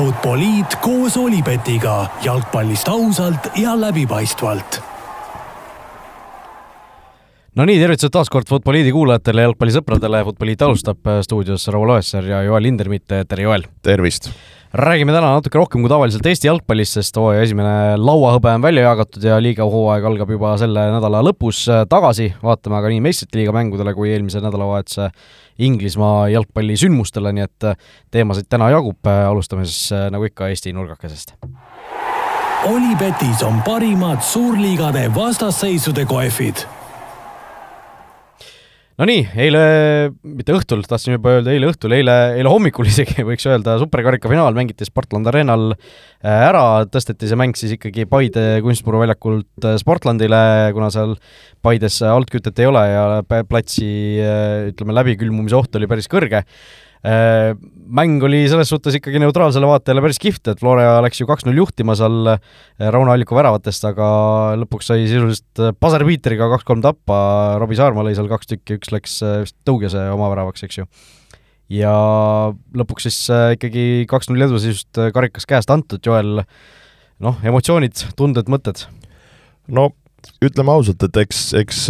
Futboliit koos Olipetiga jalgpallist ausalt ja läbipaistvalt. no nii, tervitused taas kord Futboliidi kuulajatele, jalgpallisõpradele. Futboliit alustab stuudios Raul Oessar ja Joel Lindermitt. tere, Joel! tervist! Räägime täna natuke rohkem kui tavaliselt Eesti jalgpallist, sest hooaja esimene lauahõbe on välja jagatud ja liiga hooaeg algab juba selle nädala lõpus tagasi. vaatame aga nii meistrite liiga mängudele kui eelmise nädalavahetuse Inglismaa jalgpallisündmustele, nii et teemasid täna jagub. alustame siis nagu ikka Eesti nurgakesest. Olipetis on parimad suurliigade vastasseisude kohvid Nonii, eile, mitte õhtul, tahtsin juba öelda eile õhtul, eile, eile hommikul isegi võiks öelda, superkarika finaal mängiti Sportland Arenal ära, tõsteti see mäng siis ikkagi Paide kunstmuru väljakult Sportlandile, kuna seal Paides altkütet ei ole ja platsi ütleme, läbikülmumise oht oli päris kõrge Äh, mäng oli selles suhtes ikkagi neutraalsele vaatajale päris kihvt, et Flora läks ju kaks-null juhtima seal äh, Rauno Alliku väravatest, aga lõpuks sai sisuliselt äh, Pasar-Piiteriga kaks-kolm tappa, Robbie Saarma lõi seal kaks tükki, üks läks vist Tõugese oma väravaks, eks ju. ja lõpuks siis ikkagi kaks-null edu sisust karikas käest antud, Joel, noh, emotsioonid, tunded, mõtted? no ütleme ausalt, et eks, eks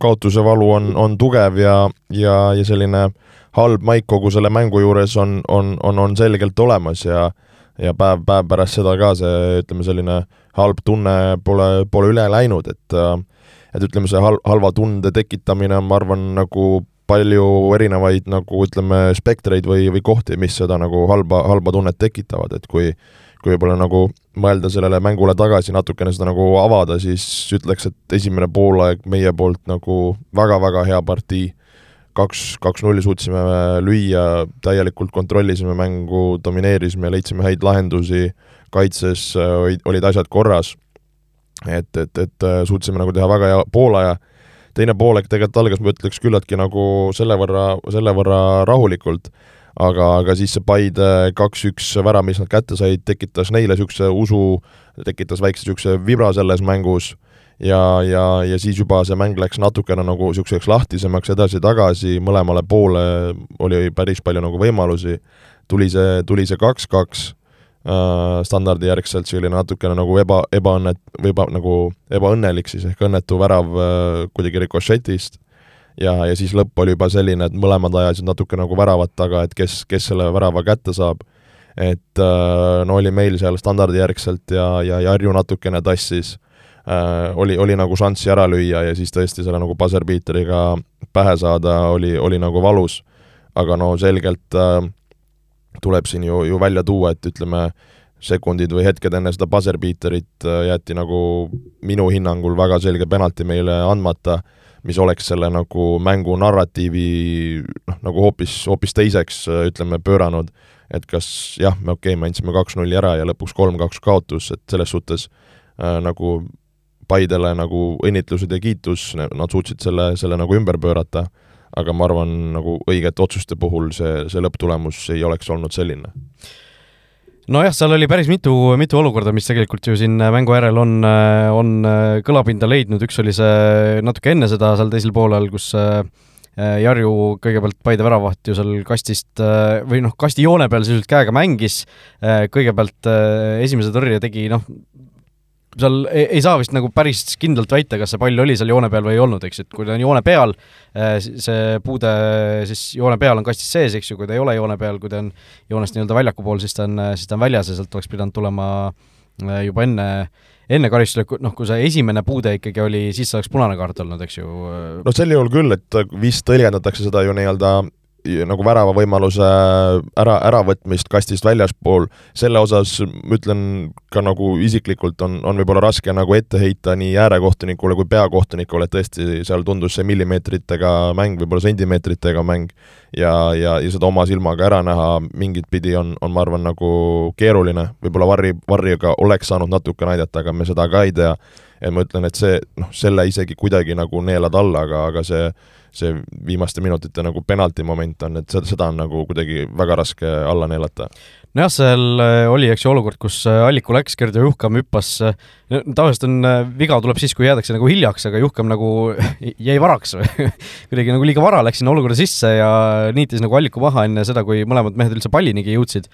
kaotuse valu on, on tugev ja, ja, ja selline äh, halb maik kogu selle mängu juures on, on, on, on selgelt olemas ja ja päev, päev pärast seda ka see, ütleme, selline halb tunne pole, pole üle läinud, et et ütleme, see hal-, halva tunde tekitamine on, ma arvan, nagu palju erinevaid nagu ütleme, spektreid või, või kohti, mis seda nagu halba, halba tunnet tekitavad, et kui kui võib-olla nagu mõelda sellele mängule tagasi, natukene seda nagu avada, siis ütleks, et esimene poolaeg meie poolt nagu väga-väga hea partii kaks, kaks-nulli suutsime lüüa, täielikult kontrollisime mängu, domineerisime, leidsime häid lahendusi, kaitses olid, olid asjad korras, et, et, et äh, suutsime nagu teha väga hea poolaja, teine poolek tegelikult algas, ma ütleks, küllaltki nagu selle võrra, selle võrra rahulikult, aga, aga siis see Paide kaks-üks värav, mis nad kätte said, tekitas neile niisuguse usu, tekitas väikse niisuguse vibra selles mängus ja, ja, ja siis juba see mäng läks natukene nagu niisuguseks lahtisemaks edasi-tagasi, mõlemale poole oli päris palju nagu võimalusi, tuli see, tuli see kaks-kaks äh, standardijärgselt, see oli natukene nagu eba, ebaõnnet-, või eba, nagu ebaõnnelik siis ehk õnnetu värav äh, kuidagi rikošetist. Ja, ja siis lõpp oli juba selline, et mõlemad ajasid natuke nagu väravat taga, et kes, kes selle värava kätte saab. et äh, no oli meil seal standardijärgselt ja, ja, ja Harju natukene tassis äh, oli, oli nagu šanssi ära lüüa ja siis tõesti selle nagu buzzer-beateriga pähe saada oli, oli nagu valus. aga no selgelt äh, tuleb siin ju, ju välja tuua, et ütleme, sekundid või hetked enne seda buzzer-beaterit äh, jäeti nagu minu hinnangul väga selge penalti meile andmata, mis oleks selle nagu mängu narratiivi noh, nagu hoopis, hoopis teiseks äh, ütleme, pööranud. et kas jah, me okei okay,, me andsime kaks-nulli ära ja lõpuks kolm-kaks kaotus, et selles suhtes äh, nagu Paidele nagu õnnitlused ja kiitus, nad suutsid selle, selle nagu ümber pöörata, aga ma arvan, nagu õigete otsuste puhul see, see lõpptulemus ei oleks olnud selline. Nojah, seal oli päris mitu, mitu olukorda, mis tegelikult ju siin mängu järel on, on kõlapinda leidnud, üks oli see natuke enne seda seal teisel poolel, kus äh, Jarju kõigepealt Paide väravaht ju seal kastist või noh, kasti joone peal sisuliselt käega mängis, kõigepealt esimese tõrje tegi noh, seal ei, ei saa vist nagu päris kindlalt väita, kas see pall oli seal joone peal või ei olnud, eks, et kui ta on joone peal, eh, see puude siis joone peal on kastis sees, eks ju, kui ta ei ole joone peal, kui ta on joonest nii-öelda väljaku pool, siis ta on, siis ta on väljas ja sealt oleks pidanud tulema eh, juba enne, enne karistusele, noh, kui see esimene puude ikkagi oli, siis oleks punane kaart olnud, eks ju. no sel juhul küll, et vist tõlgendatakse seda ju nii-öelda nagu värava võimaluse ära, äravõtmist kastist väljaspool, selle osas ma ütlen ka nagu isiklikult on, on võib-olla raske nagu ette heita nii äärekohtunikule kui peakohtunikule, et tõesti seal tundus see millimeetritega mäng, võib-olla sentimeetritega mäng ja, ja, ja seda oma silmaga ära näha mingit pidi on, on ma arvan, nagu keeruline, võib-olla Varri, Varriga oleks saanud natuke näidata, aga me seda ka ei tea, et ma ütlen, et see, noh, selle isegi kuidagi nagu neelad alla, aga, aga see see viimaste minutite nagu penalti moment on, et seda, seda on nagu kuidagi väga raske alla neelata. Nojah, seal äh, oli, eks ju, olukord, kus äh, Alliku läks, Gerdo Juhkam hüppas, äh, tavaliselt on, viga tuleb siis, kui jäädakse nagu hiljaks, aga Juhkam nagu jäi varaks kuidagi nagu liiga vara läks sinna olukorda sisse ja niitis nagu Alliku maha enne seda, kui mõlemad mehed üldse pallinigi jõudsid.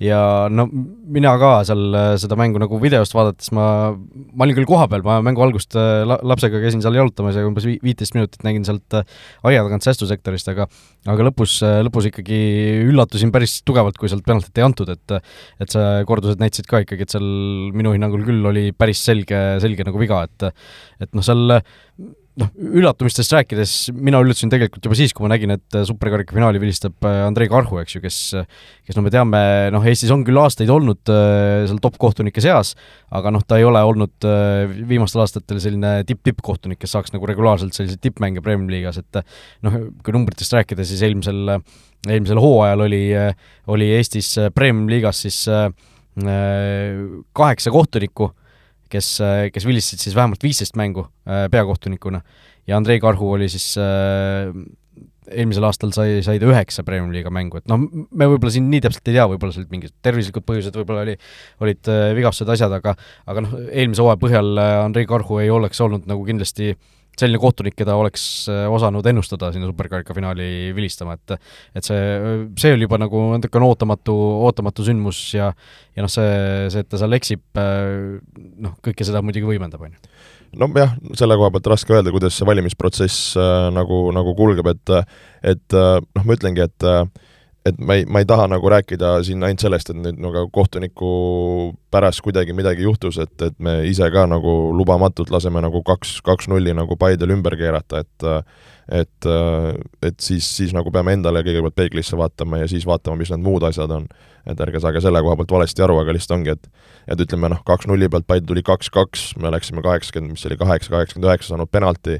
Ja no mina ka seal seda mängu nagu videost vaadates ma, ma olin küll kohapeal, ma mängu algust la, lapsega käisin seal jalutamas ja umbes viiteist minutit nägin sealt äh, aia tagant säästusektorist, aga aga lõpus, lõpus ikkagi üllatusin päris tugevalt, kui sealt penaltit ei antud, et et see kordused näitasid ka ikkagi, et seal minu hinnangul küll oli päris selge, selge nagu viga, et et noh, seal noh, üllatumistest rääkides mina üllatasin tegelikult juba siis, kui ma nägin, et superkarika finaali vilistab äh, Andrei Karhu, eks ju, kes kes no me teame, noh, Eestis on küll aastaid olnud äh, seal top-kohtunike seas, aga noh, ta ei ole olnud äh, viimastel aastatel selline tipp-tippkohtunik, kes saaks nagu regulaarselt selliseid tippmänge Premiumi liigas, et noh, kui numbritest rääkida, siis eelmisel, eelmisel hooajal oli, oli Eestis Premiumi liigas siis kaheksa kohtunikku kes, kes vilistasid siis vähemalt viisteist mängu äh, peakohtunikuna. Ja Andrei Karhu oli siis äh, eelmisel aastal sai, sai ta üheksa Premiumi liiga mängu, et noh, me võib-olla siin nii täpselt ei tea, võib-olla seal olid mingid tervislikud põhjused, võib-olla oli, olid äh, vigastused, asjad, aga aga noh, eelmise hooaja põhjal Andrei Karhu ei oleks olnud nagu kindlasti äh, selline kohtunik, keda oleks äh, osanud ennustada sinna superkarika finaali vilistama, et et see, see oli juba nagu natukene ootamatu, ootamatu sündmus ja ja noh, see, see, et ta seal eksib, äh, noh, kõike seda muidugi võimendab, on ju. Nojah, selle koha pealt raske öelda, kuidas see valimisprotsess äh, nagu, nagu kulgeb, et et äh, noh, ma ütlengi, et äh, et ma ei, ma ei taha nagu rääkida siin ainult sellest, et nüüd nagu kohtuniku pärast kuidagi midagi juhtus, et, et me ise ka nagu lubamatult laseme nagu kaks, kaks-nulli nagu Paidel ümber keerata, et et, et siis, siis nagu peame endale kõigepealt peeglisse vaatama ja siis vaatama, mis need muud asjad on. et ärge saage selle koha pealt valesti aru, aga lihtsalt ongi, et et ütleme noh, kaks-nulli pealt Paide tuli kaks-kaks, me läksime kaheksakümmend, mis oli, kaheksa, kaheksakümmend üheksa saanud penalti,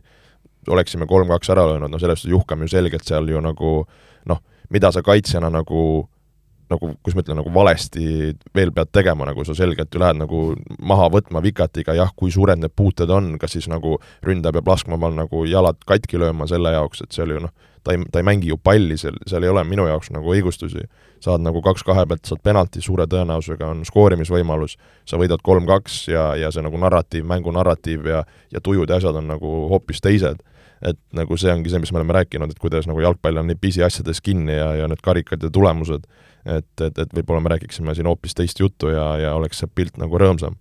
oleksime kolm-kaks ära löönud, no selles suhtes Juhkam ju selgelt seal ju nagu noh, mida sa kaitsjana nagu nagu, kuidas ma ütlen, nagu valesti veel pead tegema, nagu sa selgelt ju lähed nagu maha võtma vikatiga, jah, kui suured need puuted on, kas siis nagu ründaja peab laskma omal nagu jalad katki lööma selle jaoks, et seal ju noh, ta ei, ta ei mängi ju palli, seal, seal ei ole minu jaoks nagu õigustusi. saad nagu kaks kahe pealt, saad penalti, suure tõenäosusega on skoorimisvõimalus, sa võidad kolm-kaks ja, ja see nagu narratiiv, mängu narratiiv ja ja tujud ja asjad on nagu hoopis teised et nagu see ongi see, mis me oleme rääkinud, et kuidas nagu jalgpall on nii pisiasjades kinni ja, ja need karikad ja tulemused, et, et, et võib-olla me räägiksime siin hoopis teist juttu ja, ja oleks see pilt nagu rõõmsam.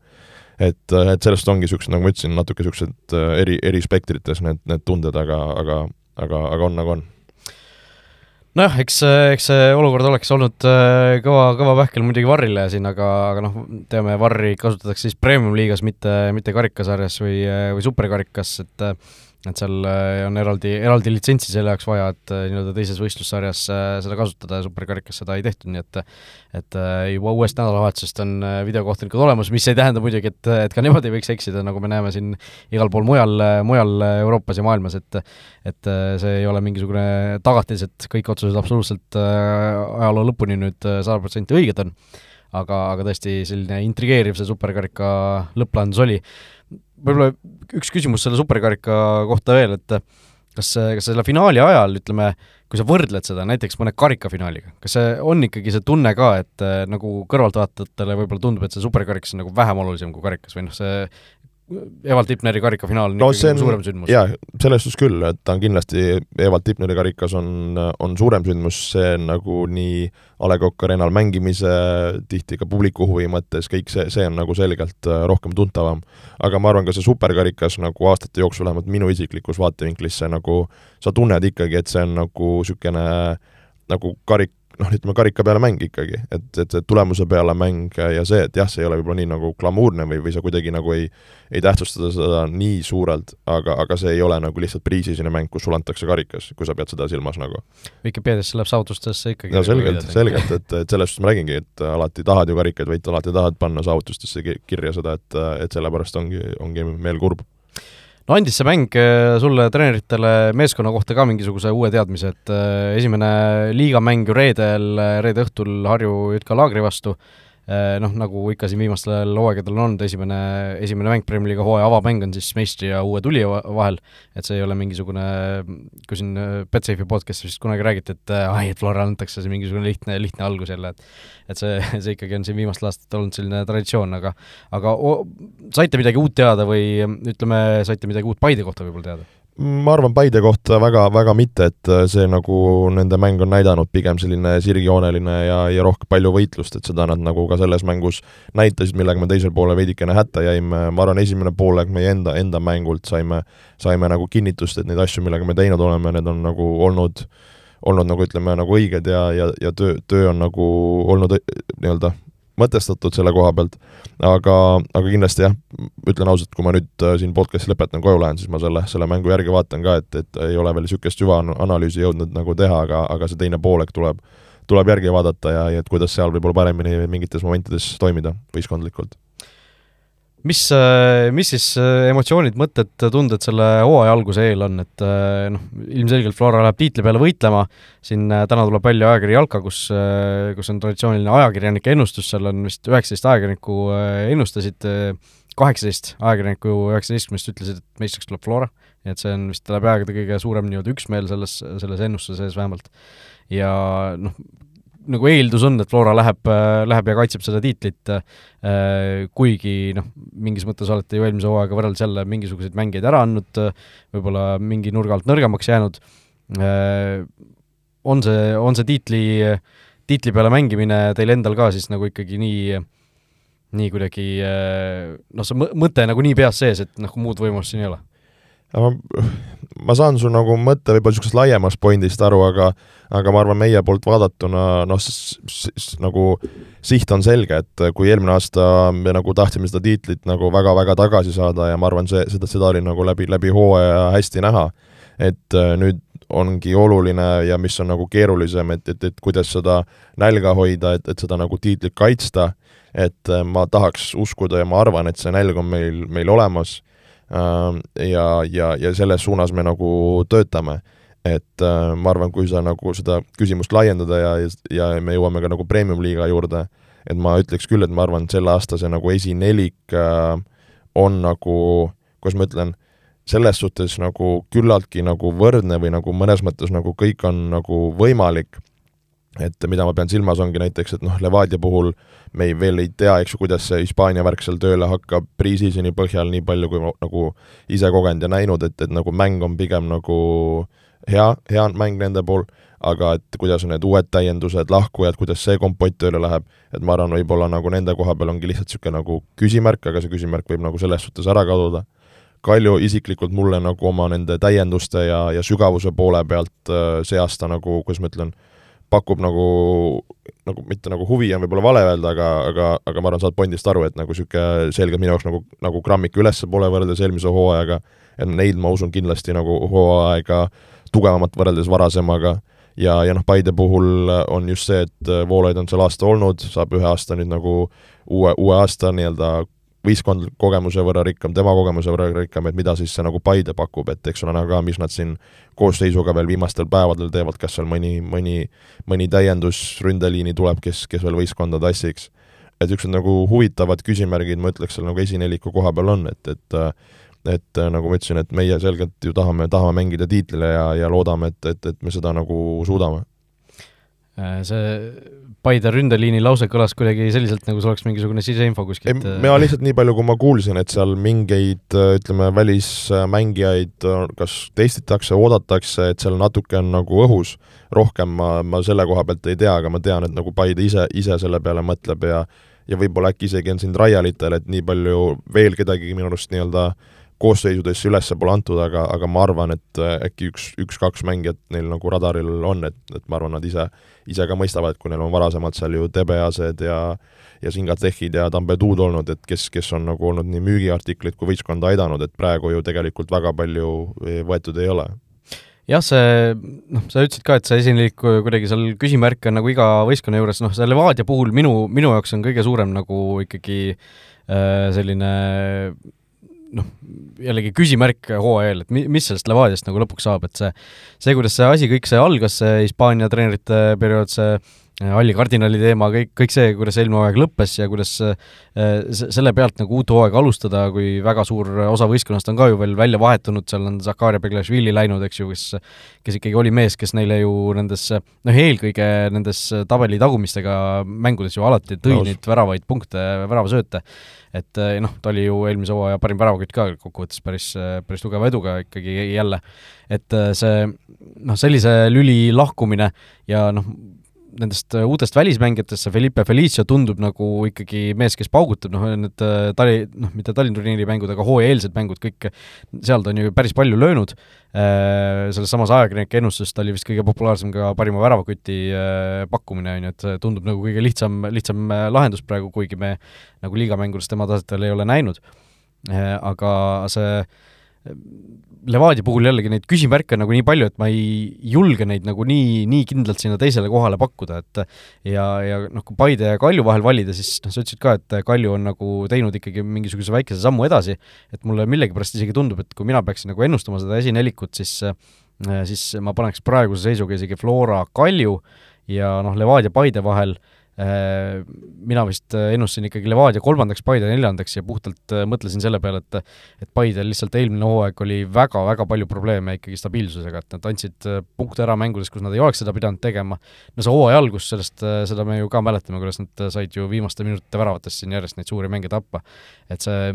et, et sellest ongi niisugused, nagu ma ütlesin, natuke niisugused äh, eri, eri spektrites need, need tunded, aga, aga, aga, aga on nagu on nojah, eks, eks see olukord oleks olnud äh, kõva, kõva pähkel muidugi Varrile siin, aga, aga noh, teame, Varri kasutatakse siis premium-liigas, mitte, mitte karikasarjas või, või superkarikas, et et seal äh, on eraldi, eraldi litsentsi selle jaoks vaja, et äh, nii-öelda teises võistlussarjas äh, seda kasutada ja superkarikas seda ei tehtud, nii et et juba uuest nädalavahetusest on videokohtunikud olemas, mis ei tähenda muidugi, et, et ka nemad ei võiks eksida, nagu me näeme siin igal pool mujal, mujal Euroopas ja maailmas, et et see ei ole mingisugune tagatis, et kõik otsused absoluutselt ajaloo lõpuni nüüd sada protsenti õiged on. aga, aga tõesti selline intrigeeriv see superkarika lõpplahendus oli võib-olla üks küsimus selle superkarika kohta veel, et kas, kas selle finaali ajal, ütleme, kui sa võrdled seda näiteks mõne karikafinaaliga, kas see on ikkagi see tunne ka, et nagu kõrvaltvaatajatele võib-olla tundub, et see superkarikas on nagu vähem olulisem kui karikas või noh, see Evald Tipneri karikafinaal on no, ikkagi on, suurem sündmus. jaa, selles suhtes küll, et ta on kindlasti, Evald Tipneri karikas on, on suurem sündmus, see on nagu nii A Le Coq Arena'l mängimise, tihti ka publiku huvi mõttes, kõik see, see on nagu selgelt äh, rohkem tuntavam. aga ma arvan, ka see superkarikas nagu aastate jooksul, vähemalt minu isiklikus vaatevinklis, see nagu, sa tunned ikkagi, et see on nagu niisugune nagu karik, noh, ütleme karika peale mäng ikkagi, et, et see tulemuse peale mäng ja see, et jah, see ei ole võib-olla nii nagu glamuurne või, või sa kuidagi nagu ei ei tähtsustada seda nii suurelt, aga, aga see ei ole nagu lihtsalt priisisine mäng, kus sulle antakse karikas, kui sa pead seda silmas nagu. Vikipeediasse läheb saavutustesse ikkagi no selgelt, selgelt, et, et selles suhtes ma räägingi, et alati tahad ju karikaid võita, alati tahad panna saavutustesse kirja seda, et, et sellepärast ongi, ongi meel kurb no andis see mäng äh, sulle treeneritele meeskonna kohta ka mingisuguse uue teadmise, et äh, esimene liigamäng ju reedel, reede õhtul Harju JK Laagri vastu, noh, nagu ikka siin viimastel hooaegadel on olnud, esimene, esimene mäng Premier League'i hooaja avamäng on siis meistri ja uue tulija vahel, et see ei ole mingisugune, kui siin Betsafe'i podcast'is vist kunagi räägiti, et ai, et Florale antakse see mingisugune lihtne, lihtne algus jälle, et et see, see ikkagi on siin viimastel aastatel olnud selline traditsioon, aga aga o, saite midagi uut teada või ütleme, saite midagi uut Paide kohta võib-olla teada? Ma arvan Paide kohta väga, väga mitte, et äh, see nagu nende mäng on näidanud pigem selline sirgjooneline ja, ja rohkem palju võitlust, et seda nad nagu ka selles mängus näitasid, millega me teisel poolel veidikene hätta jäime, ma arvan, esimene poolaeg meie enda, enda mängult saime, saime nagu kinnitust, et neid asju, millega me teinud oleme, need on nagu olnud olnud nagu ütleme, nagu õiged ja, ja, ja töö, töö on nagu olnud nii-öelda mõtestatud selle koha pealt, aga, aga kindlasti jah, ütlen ausalt, kui ma nüüd äh, siin podcast'i lõpetan, koju lähen, siis ma selle, selle mängu järgi vaatan ka, et, et ei ole veel niisugust süvaanalüüsi jõudnud nagu teha, aga, aga see teine poolek tuleb, tuleb järgi vaadata ja, ja et kuidas seal võib-olla paremini mingites momentides toimida võistkondlikult mis, äh, mis siis äh, emotsioonid, mõtted, tunded selle hooaja alguse eel on, et äh, noh, ilmselgelt Flora läheb tiitli peale võitlema, siin täna tuleb välja ajakiri Jalka, kus, kus on traditsiooniline ajakirjanike ennustus, seal on vist üheksateist ajakirjanikku ennustasid, kaheksateist ajakirjanikku üheksateistkümnest ütlesid, et meistriks tuleb Flora, nii et see on vist läbi aegade kõige suurem nii-öelda üksmeel selles, selles ennustuse sees vähemalt. ja noh, nagu eeldus on, et Flora läheb, läheb ja kaitseb seda tiitlit, äh, kuigi noh, mingis mõttes olete ju eelmise hooaega võrreldes jälle mingisuguseid mängijaid ära andnud, võib-olla mingi nurga alt nõrgemaks jäänud, äh, on see, on see tiitli, tiitli peale mängimine teil endal ka siis nagu ikkagi nii nii kuidagi äh, noh, see mõte nagu nii peas sees, et noh, muud võimalust siin ei ole? Ma, ma saan su nagu mõtte võib-olla niisugusest laiemast pointist aru, aga aga ma arvan, meie poolt vaadatuna noh, nagu siht on selge, et kui eelmine aasta me nagu tahtsime seda tiitlit nagu väga-väga tagasi saada ja ma arvan, see, seda, seda oli nagu läbi, läbi hooaja hästi näha, et äh, nüüd ongi oluline ja mis on nagu keerulisem, et, et, et kuidas seda nälga hoida, et, et seda nagu tiitlit kaitsta, et äh, ma tahaks uskuda ja ma arvan, et see nälg on meil, meil olemas ja, ja, ja selles suunas me nagu töötame. Et äh, ma arvan, kui sa nagu seda küsimust laiendada ja, ja me jõuame ka nagu premium-liiga juurde, et ma ütleks küll, et ma arvan, et selle aasta see nagu esinelik äh, on nagu, kuidas ma ütlen, selles suhtes nagu küllaltki nagu võrdne või nagu mõnes mõttes nagu kõik on nagu võimalik, et mida ma pean silmas, ongi näiteks, et noh, Levadia puhul me ei, veel ei tea, eks ju, kuidas see Hispaania värk seal tööle hakkab, pre-season'i põhjal nii palju, kui ma nagu ise kogenud ja näinud, et, et nagu mäng on pigem nagu äh, hea, hea mäng nende pool, aga et kuidas on need uued täiendused, lahkujad, kuidas see kompott tööle läheb, et ma arvan, võib-olla nagu nende koha peal ongi lihtsalt niisugune nagu küsimärk, aga see küsimärk võib nagu selles suhtes ära kaduda. Kalju isiklikult mulle nagu oma nende täienduste ja, ja sügavuse poole pealt äh, see aasta nagu, kuidas ma ütlen, pakub nagu, nagu mitte nagu huvi on võib-olla vale öelda, aga, aga, aga ma arvan, saad pointist aru, et nagu niisugune selgelt minu jaoks nagu, nagu grammik ülespoole võrreldes eelmise hooajaga, et neid ma usun kindlasti nagu hooaega tugevamat võrreldes varasemaga. Ja, ja noh, Paide puhul on just see, et Voolaid on seal aasta olnud, saab ühe aasta nüüd nagu uue, uue aasta nii-öelda võistkond kogemuse võrra rikkam, tema kogemuse võrra rikkam, et mida siis see nagu Paide pakub, et eks ole näha ka, mis nad siin koosseisuga veel viimastel päevadel teevad, kas seal mõni, mõni, mõni täiendus ründeliini tuleb, kes, kes veel võistkonda tassiks. et niisugused nagu huvitavad küsimärgid, ma ütleks, seal nagu esineliku koha peal on, et, et et nagu ma ütlesin, et meie selgelt ju tahame, tahame mängida tiitlile ja, ja loodame, et, et, et me seda nagu suudame. Äh, see Paide ründeliini lause kõlas kuidagi selliselt, nagu see oleks mingisugune siseinfo kuskilt. Äh, mina lihtsalt nii palju, kui ma kuulsin, et seal mingeid ütleme, välismängijaid kas testitakse, oodatakse, et seal natuke on nagu õhus, rohkem ma, ma selle koha pealt ei tea, aga ma tean, et nagu Paide ise, ise selle peale mõtleb ja ja võib-olla äkki isegi on siin Raialitel, et nii palju veel kedagi minu arust nii-öelda äh, koosseisudesse üles pole antud, aga, aga ma arvan, et äh, äkki üks, üks-kaks mängijat neil nagu radaril on, et, et ma arvan, nad ise, ise ka mõistavad, kui neil on varasemalt seal ju Tebeased ja ja Singatehid ja Tambeduud olnud, et kes, kes on nagu olnud nii müügiartiklid kui võistkonda aidanud, et praegu ju tegelikult väga palju võetud ei ole. Jah, see noh, sa ütlesid ka, et see esinlik kuidagi seal küsimärk on nagu iga võistkonna juures, noh, see Levadia puhul minu, minu jaoks on kõige suurem nagu ikkagi äh, selline noh, jällegi küsimärk hooaja eel, et mi-, mis sellest Levadiast nagu lõpuks saab, et see see, kuidas see asi kõik see algas, see Hispaania treenerite periood, see Alli kardinali teema, kõik, kõik see, kuidas eelmine hooaeg lõppes ja kuidas selle pealt nagu uut hooaega alustada, kui väga suur osa võistkonnast on ka ju veel välja vahetunud, seal on Zakaria Beglashvili läinud, eks ju, kes kes ikkagi oli mees, kes neile ju nendes noh, eelkõige nendes tabeli tagumistega mängudes ju alati tõi Nõus. neid väravaid punkte, väravasööte et noh, ta oli ju eelmise hooaja parim väravakütt ka kokkuvõttes päris, päris tugeva eduga ikkagi jälle. et see noh, sellise lüli lahkumine ja noh, nendest äh, uutest välismängijatest see Felipe Felicio tundub nagu ikkagi mees, kes paugutab, noh need äh, tali, noh mitte Tallinna turniiri mängud, aga hooajaeelsed mängud, kõik seal ta on ju päris palju löönud, äh, selles samas ajakirjanike ennustuses ta oli vist kõige populaarsem ka parima väravakoti pakkumine, on ju, et tundub nagu kõige lihtsam, lihtsam lahendus praegu, kuigi me nagu liigamängudes tema taset veel ei ole näinud. Aga see Levadia puhul jällegi neid küsimärke on nagu nii palju, et ma ei julge neid nagu nii, nii kindlalt sinna teisele kohale pakkuda, et ja, ja noh, kui Paide ja Kalju vahel valida, siis noh, sa ütlesid ka, et Kalju on nagu teinud ikkagi mingisuguse väikese sammu edasi, et mulle millegipärast isegi tundub, et kui mina peaksin nagu ennustama seda esinelikut, siis siis ma paneks praeguse seisuga isegi Flora Kalju ja noh, Levadia Paide vahel äh, mina vist äh, ennustasin ikkagi Levadia kolmandaks, Paide neljandaks ja puhtalt äh, mõtlesin selle peale, et et Paidel lihtsalt eelmine hooaeg oli väga-väga palju probleeme ikkagi stabiilsusega, et nad andsid punkte ära mängudes, kus nad ei oleks seda pidanud tegema, no see hooaja algus, sellest, seda me ju ka mäletame, kuidas nad said ju viimaste minutite väravatest siin järjest neid suuri mänge tappa. et see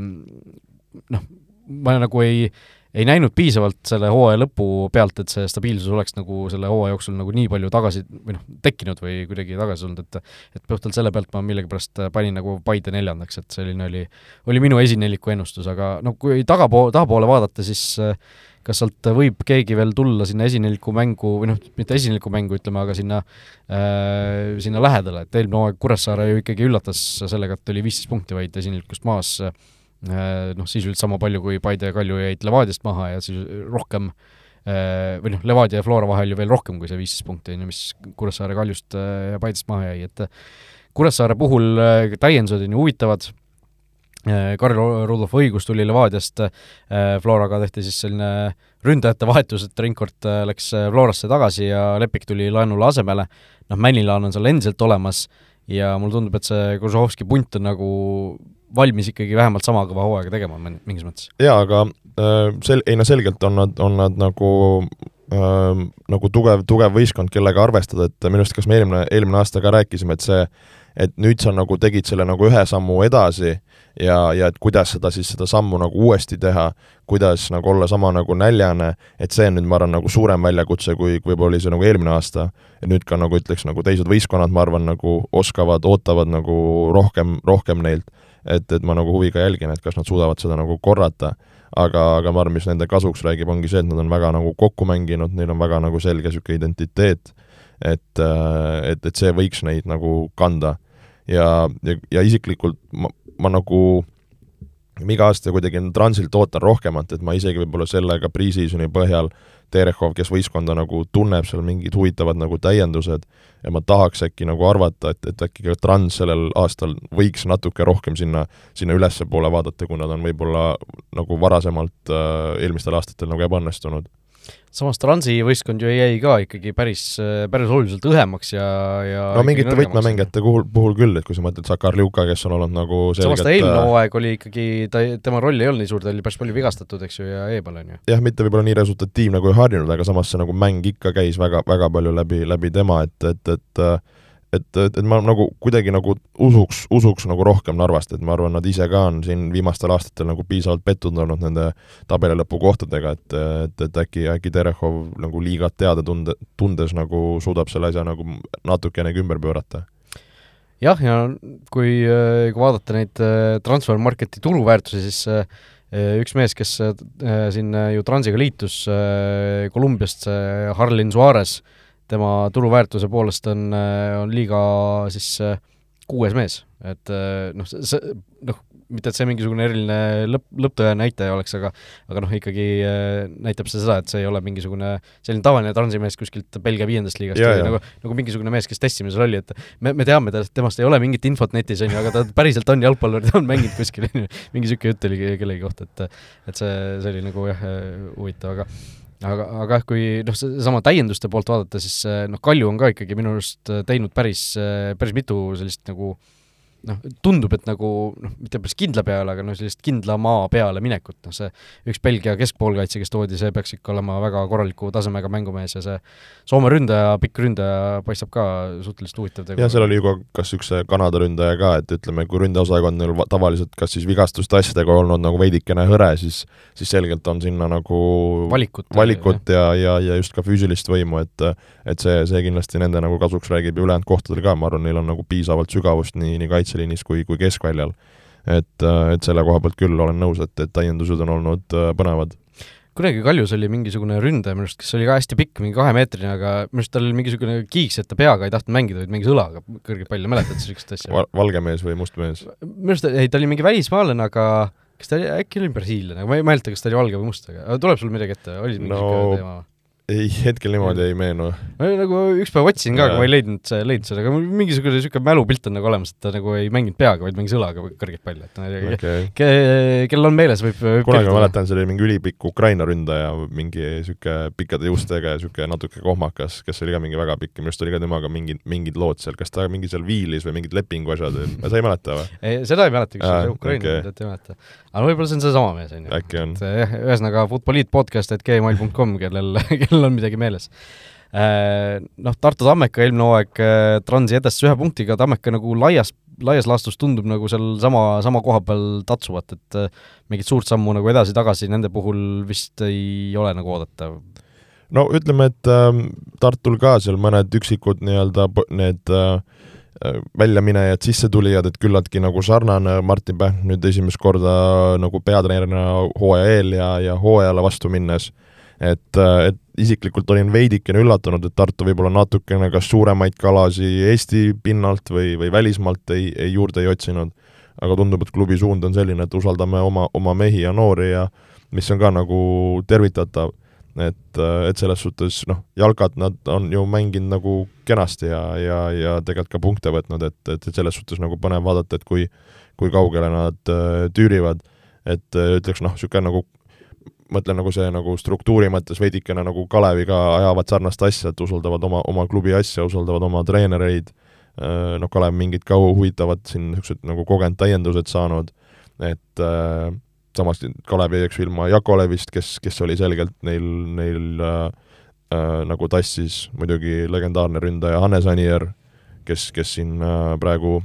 noh, ma nagu ei ei näinud piisavalt selle hooaja lõpu pealt, et see stabiilsus oleks nagu selle hooaja jooksul nagu nii palju tagasi või noh, tekkinud või kuidagi tagasi tulnud, et et puhtalt selle pealt ma millegipärast panin nagu Paide neljandaks, et selline oli, oli minu esineliku ennustus, aga noh, kui tagapool, tahapoole vaadata, siis kas sealt võib keegi veel tulla sinna esineliku mängu või noh, mitte esineliku mängu, ütleme, aga sinna äh,, sinna lähedale, et eelmine hooaeg Kuressaare ju ikkagi üllatas sellega, et oli viisteist punkti vaid esinelikust maas Äh, noh, sisuliselt sama palju, kui Paide ja Kalju jäid Levadiast maha ja siis rohkem äh, või noh, Levadia ja Flora vahel ju veel rohkem kui see viisteist punkti, on ju, mis Kuressaare Kaljust äh, ja Paidest maha jäi, et Kuressaare puhul täiendused on ju huvitavad, Karl Rudolf Õigus tuli Levadiast, Floraga tehti siis selline ründajate vahetus, et Reinkord läks Florasse tagasi ja Lepik tuli laenule asemele, noh, Männilaan on seal endiselt olemas ja mulle tundub, et see Kožovski punt on nagu valmis ikkagi vähemalt sama kõva hooaega tegema mingis mõttes. jaa, aga äh, sel-, ei no selgelt on nad, on nad nagu äh, nagu tugev, tugev võistkond, kellega arvestada, et minu arust kas me eelmine, eelmine aasta ka rääkisime, et see et nüüd sa nagu tegid selle nagu ühe sammu edasi ja, ja et kuidas seda siis, seda sammu nagu uuesti teha, kuidas nagu olla sama nagu näljane, et see on nüüd, ma arvan, nagu suurem väljakutse, kui, võib-olla oli see nagu eelmine aasta. et nüüd ka nagu ütleks, nagu teised võistkonnad, ma arvan, nagu oskavad, ootavad nagu rohkem, rohkem neilt et, et ma nagu huviga jälgin, et kas nad suudavad seda nagu korrata, aga, aga ma arvan, mis nende kasuks räägib, ongi see, et nad on väga nagu kokku mänginud, neil on väga nagu selge niisugune identiteet, et, et, et see võiks neid nagu kanda. ja, ja, ja isiklikult ma, ma nagu iga aasta kuidagi Transilt ootan rohkemat, et ma isegi võib-olla selle ka pre-season'i põhjal äh, Terehov, kes võistkonda nagu tunneb, seal mingid huvitavad nagu täiendused ja ma tahaks äkki nagu arvata, et, et äkki ka Trans sellel aastal võiks natuke rohkem sinna, sinna ülespoole vaadata, kui nad on võib-olla nagu varasemalt äh, eelmistel aastatel nagu ebaõnnestunud samas Transi võistkond ju jäi ka ikkagi päris, päris oluliselt õhemaks ja, ja no mingite võtmemängijate puhul, puhul küll, et kui sa mõtled Sakar Liuka, kes on olnud nagu selgelt samas ta eelmine äh, hooaeg oli ikkagi, ta, tema roll ei olnud nii suur, ta oli päris palju vigastatud, eks ju, ja eemal, on ju. jah, mitte võib-olla nii resultatiivne kui harjunud, aga samas see nagu mäng ikka käis väga, väga palju läbi, läbi tema, et, et, et äh, et, et, et ma nagu kuidagi nagu usuks, usuks nagu rohkem Narvast, et ma arvan, nad ise ka on siin viimastel aastatel nagu piisavalt pettunud olnud nende tabeli lõpukohtadega, et, et, et äkki, äkki Terehov nagu liigat teada tunde, tundes nagu suudab selle asja nagu natukenegi ümber pöörata. Jah, ja kui, kui vaadata neid äh, transfer market'i turuväärtusi, siis äh, üks mees, kes siin ju Transiga liitus Kolumbiast, Harlin Suarez, tema turuväärtuse poolest on, on liiga siis äh, kuues mees, et äh, noh, see, noh, mitte et see mingisugune eriline lõpp, lõpptõe näitaja oleks, aga aga noh, ikkagi äh, näitab see seda, et see ei ole mingisugune selline tavaline transimees kuskilt Belgia viiendast liigast ja, või nagu, nagu mingisugune mees, kes testimisel oli, et me, me teame temast ei ole mingit infot netis, on ju, aga ta päriselt on jalgpallur, ta on mänginud kuskil, on ju, mingi niisugune jutt oli kellegi kohta, et et see, see oli nagu jah, huvitav, aga aga, aga jah, kui noh, seesama täienduste poolt vaadata, siis noh, Kalju on ka ikkagi minu arust teinud päris, päris mitu sellist nagu äh, noh, tundub, et nagu noh, mitte päris kindla peale, aga noh, sellist kindla maa peale minekut, noh see üks Belgia keskpoolkaitse, kes toodi, see peaks ikka olema väga korraliku tasemega mängumees ja see Soome ründaja, pikk ründaja paistab ka suhteliselt huvitav tegu. jah, seal oli ju ka kas üks Kanada ründaja ka, et ütleme, kui ründeosakond neil tavaliselt kas siis vigastuste asjadega olnud nagu veidikene hõre, siis siis selgelt on sinna nagu valikut, valikut ja, ja, ja just ka füüsilist võimu, et et see, see kindlasti nende nagu kasuks räägib ja ülejäänud kohtadel ka, ma arvan, neil on nagu piisavalt sügavust nii, nii kaitse kaitseliinis kui, kui keskväljal. et, äh, et selle koha pealt küll olen nõus, et, et täiendused on olnud äh, põnevad kunagi Kaljus oli mingisugune ründaja minu arust, kes oli ka hästi pikk, mingi kahemeetrine, aga minu arust tal oli mingisugune kiiks, et ta peaga ei tahtnud mängida, vaid mängis õlaga kõrget palli, mäletad sa niisugust asja Val? valge mees või must mees? minu arust, ei, ta oli mingi välismaalane, aga kas ta oli, äkki oli brasiillane, ma ei mäleta, kas ta oli valge või must, aga tuleb sul midagi ette, oli mingi no, teema või? Ei, hetkel niimoodi ei meenu. ma nagu üks päev otsisin ka, aga ma ei leidnud, leidnud seda, aga mul mingisugune niisugune mälupilt on nagu olemas, et ta nagu ei mänginud peaga, vaid mängis õlaga kõrgeid palle, et okay. ke, kellel on meeles, võib, võib kunagi ma mäletan, see oli mingi ülipikk Ukraina ründaja, mingi niisugune pikkade juustega ja niisugune natuke kohmakas, kes oli ka mingi väga pikk ja minu arust oli ka temaga mingid, mingid lood seal, kas ta mingi seal viilis või mingid lepingu asjad, sa ei mäleta või? seda ei mäleta, see Ukraina ründaja, ei mäleta. aga võib-olla see on seesama mees, on ju. äkki on. ühesõnaga, Futboliit podcast, et gmail.com, kellel, kellel on midagi meeles äh, noh, Tartu Tammeka eelmine hooaeg äh, Transi edestas ühe punktiga, Tammeka nagu laias, laias laastus tundub nagu seal sama, sama koha peal tatsuvat, et äh, mingit suurt sammu nagu edasi-tagasi nende puhul vist ei ole nagu oodata. no ütleme, et äh, Tartul ka seal mõned üksikud nii-öelda need äh, väljaminejad, sissetulijad, et küllaltki nagu sarnane, Martin Pähn nüüd esimest korda nagu peatreenerina hooaja eel ja, ja hooajale vastu minnes äh, et isiklikult olin veidikene üllatunud, et Tartu võib-olla natukene kas suuremaid kalasi Eesti pinnalt või, või välismaalt ei, ei juurde ei otsinud, aga tundub, et klubi suund on selline, et usaldame oma, oma mehi ja noori ja mis on ka nagu tervitatav, et, äh, et selles suhtes noh, jalkat nad on ju mänginud nagu kenasti ja, ja, ja tegelikult ka punkte võtnud, et, et, et selles suhtes nagu põnev vaadata, et kui kui kaugele nad äh, tüürivad, et ütleks noh, niisugune nagu mõtlen nagu see nagu struktuuri mõttes veidikene nagu Kaleviga ajavad sarnast asja, et usaldavad oma, oma klubi asja, usaldavad oma treenereid, noh, Kalev mingid ka huvitavad siin niisugused nagu kogenud täiendused saanud, et äh, samas Kalev jäi eks ilma Jakolevist, kes, kes oli selgelt neil, neil äh, nagu tassis muidugi legendaarne ründaja Hannes Anier, kes, kes siin äh, praegu,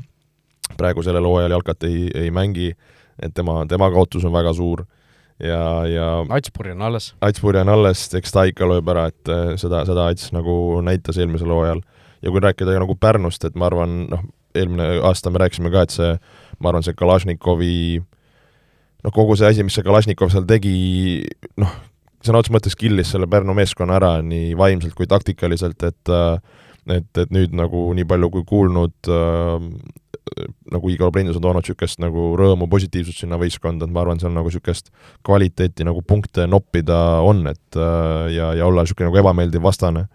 praegu sellel hooajal jalkat ei, ei mängi, et tema, tema kaotus on väga suur ja, ja Atspuri on alles. Atspuri on alles, eks ta ikka lööb ära, et äh, seda, seda Ats nagu näitas eelmisel hooajal. ja kui rääkida nagu Pärnust, et ma arvan, noh, eelmine aasta me rääkisime ka, et see, ma arvan, see Kalašnikovi noh, kogu see asi, mis see Kalašnikov seal tegi, noh, sõna otseses mõttes killis selle Pärnu meeskonna ära nii vaimselt kui taktikaliselt, et äh, et, et nüüd nagu nii palju kui kuulnud äh, nagu Igor Brindus on toonud niisugust nagu rõõmu, positiivsust sinna võistkonda, et ma arvan, seal nagu niisugust kvaliteeti nagu punkte noppida on, et äh, ja, ja olla niisugune nagu ebameeldiv vastane.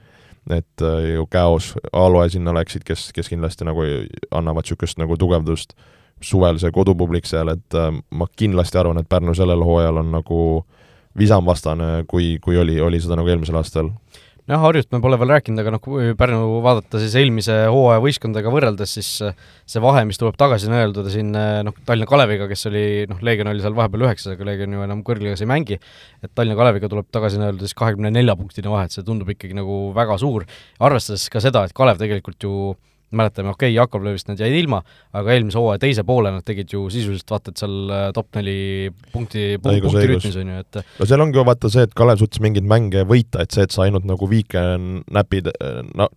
et äh, ju Käos, Aaloe sinna läksid, kes, kes kindlasti nagu annavad niisugust nagu tugevdust, suvel see kodupublik seal, et äh, ma kindlasti arvan, et Pärnu sellel hooajal on nagu visam vastane, kui, kui oli, oli seda nagu eelmisel aastal jah, Harjut me pole veel rääkinud, aga noh, kui Pärnu vaadata siis eelmise hooaja võistkondadega võrreldes, siis äh, see vahe, mis tuleb tagasi nõeldada siin äh, noh, Tallinna Kaleviga, kes oli noh, Leegion oli seal vahepeal üheksas, aga Leegion ju enam kõrgliigas ei mängi, et Tallinna Kaleviga tuleb tagasi nõelda siis kahekümne nelja punktine vahe, et see tundub ikkagi nagu väga suur, arvestades ka seda, et Kalev tegelikult ju mäletame, okei okay,, Jakoblevist nad jäid ilma, aga eelmise hooaja teise poole nad tegid ju sisuliselt vaata, et seal äh, top neli punkti, punkti rütmis on ju, et no seal ongi ju vaata see, et Kalev suutis mingeid mänge võita, et see, et sa ainult nagu viike näpid,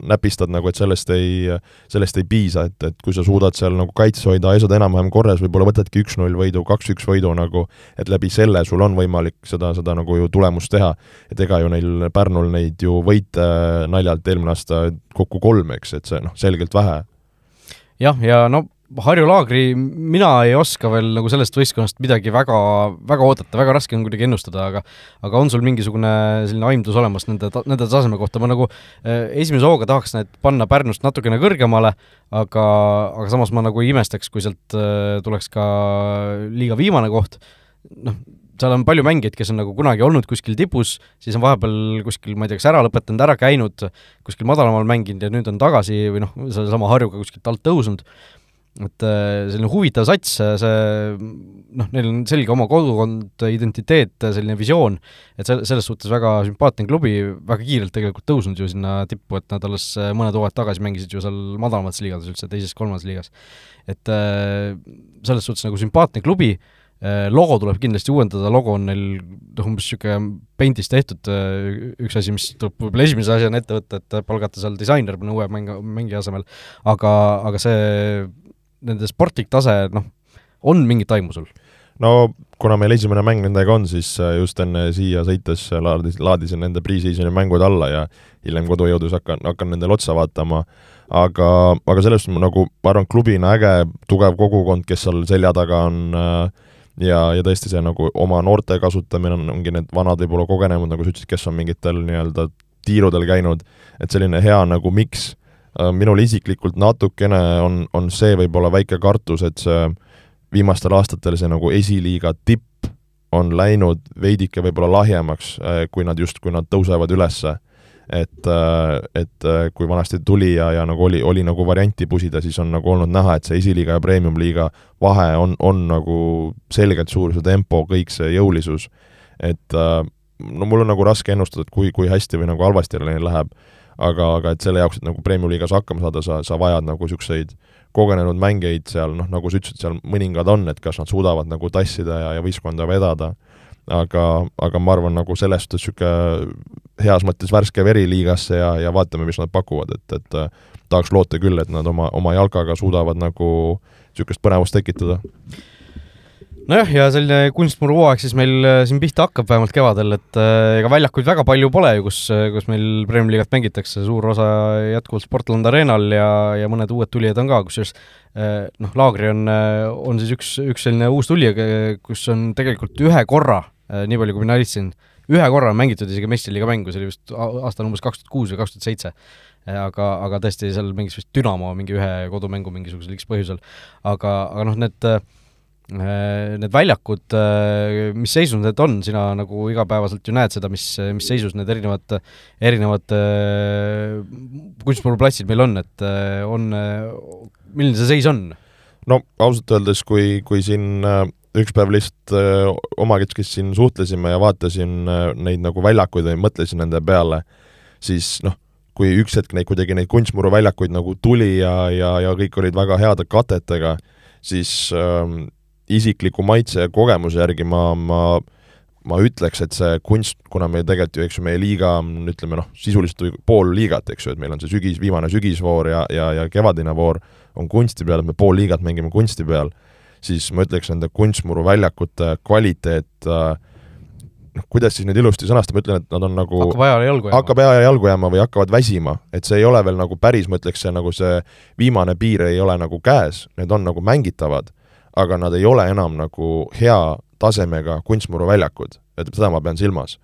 näpistad nagu, et sellest ei, sellest ei piisa, et, et kui sa suudad seal nagu kaitse hoida, asjad enam-vähem korras, võib-olla võtadki üks-null võidu, kaks-üks võidu nagu, et läbi selle sul on võimalik seda, seda nagu ju tulemust teha. et ega ju neil Pärnul neid ju võite naljalt eelmine aasta kokku kolm, eks, et see noh, selgelt vähe. jah, ja no Harju Laagri mina ei oska veel nagu sellest võistkonnast midagi väga, väga oodata, väga raske on kuidagi ennustada, aga aga on sul mingisugune selline aimdus olemas nende, nende taseme kohta, ma nagu eh, esimese hooga tahaks need panna Pärnust natukene kõrgemale, aga, aga samas ma nagu ei imestaks, kui sealt eh, tuleks ka liiga viimane koht, noh, seal on palju mängijaid, kes on nagu kunagi olnud kuskil tipus, siis on vahepeal kuskil, ma ei tea, kas ära lõpetanud, ära käinud, kuskil madalamal mänginud ja nüüd on tagasi või noh, sellesama Harjuga kuskilt alt tõusnud, et äh, selline huvitav sats, see noh, neil on selge oma kodukond, identiteet, selline visioon, et se-, selles suhtes väga sümpaatne klubi, väga kiirelt tegelikult tõusnud ju sinna tippu, et nad alles mõned hooajad tagasi mängisid ju seal madalamates liigades üldse, teises-kolmandas liigas. et äh, selles suhtes nagu sümpaatne klubi, logo tuleb kindlasti uuendada, logo on neil noh, umbes niisugune paint'is tehtud, üks asi, mis tuleb võib-olla esimese asjana ette võtta, et palgata seal disainer mõne uue mäng-, mängija asemel, aga, aga see nende sportlik tase, noh, on mingit aimu sul? no kuna meil esimene mäng nendega on, siis äh, just enne siia sõites laadis, laadisin nende pre-season'i mängud alla ja hiljem kodu jõudes hakkan, hakkan nendele otsa vaatama, aga, aga sellest nagu, ma arvan, klubina äge, tugev kogukond, kes seal selja taga on äh, ja, ja tõesti see nagu oma noorte kasutamine on, ongi need vanad võib-olla kogenemud, nagu sa ütlesid, kes on mingitel nii-öelda tiirudel käinud, et selline hea nagu miks Äh, minul isiklikult natukene on, on see võib-olla väike kartus, et see viimastel aastatel see nagu esiliiga tipp on läinud veidike võib-olla lahjemaks, äh, kui nad just, kui nad tõusevad ülesse. Et, äh, et kui vanasti tuli ja, ja nagu oli, oli nagu varianti pusida, siis on nagu olnud näha, et see esiliiga ja premium-liiga vahe on, on nagu selgelt suur, see tempo, kõik see jõulisus. et no mul on nagu raske ennustada, et kui, kui hästi või nagu halvasti neil läheb aga, aga et selle jaoks, et nagu Premium-liigas hakkama saada, sa, sa vajad nagu niisuguseid kogenenud mängijaid seal, noh, nagu sa ütlesid, seal mõningad on, et kas nad suudavad nagu tassida ja, ja võistkonda vedada, aga, aga ma arvan, nagu selles suhtes niisugune heas mõttes värske veri liigasse ja, ja vaatame, mis nad pakuvad, et, et tahaks loota küll, et nad oma, oma jalkaga suudavad nagu niisugust põnevust tekitada. Nojah, ja selline kunstmuru hooaeg siis meil äh, siin pihta hakkab vähemalt kevadel, et äh, ega väljakuid väga palju pole ju, kus, äh, kus meil Premier League'it mängitakse, suur osa jätkuvalt Sportland Arenal ja, ja mõned uued tulijad on ka, kusjuures noh, Laagri on, on siis üks, üks selline uus tulija, kus on tegelikult ühe korra, nii palju kui mina jälgisin, ühe korra on mängitud isegi meistriliiga mängu, see oli vist aastal umbes kaks tuhat kuus või kaks tuhat seitse aga, aga tõesti, seal mängis vist Dünamo mingi ühe kodumängu mingisugusel X põhjusel. aga, aga noh, need äh, Äh, need väljakud, äh, mis seisus need on, sina nagu igapäevaselt ju näed seda, mis, mis seisus need erinevad, erinevad äh, kunstmuruplatsid meil on, et on, milline see seis on? no ausalt öeldes, kui, kui siin üks päev lihtsalt omakeskis siin suhtlesime ja vaatasin neid nagu väljakuid ja mõtlesin nende peale, siis noh, kui üks hetk neid kuidagi neid kunstmuruväljakuid nagu tuli ja, ja, ja kõik olid väga heade katetega, siis ähm, isikliku maitse ja kogemuse järgi ma, ma ma ütleks, et see kunst, kuna meil tegelikult ju, eks ju, meie liiga on, ütleme noh, sisuliselt pool liigat, eks ju, et meil on see sügis, viimane sügisvoor ja, ja, ja kevadine voor on kunsti peal, et me pool liigat mängime kunsti peal, siis ma ütleks, nende kunstmuru väljakute kvaliteet noh, kuidas siis nüüd ilusti sõnastada, ma ütlen, et nad on nagu hakkab ajale jalgu jääma. hakkab ajale jalgu jääma või hakkavad väsima, et see ei ole veel nagu päris, ma ütleks, see nagu see viimane piir ei ole nagu käes, need on nagu mängitavad aga nad ei ole enam nagu hea tasemega kunstmuruväljakud, et seda ma pean silmas.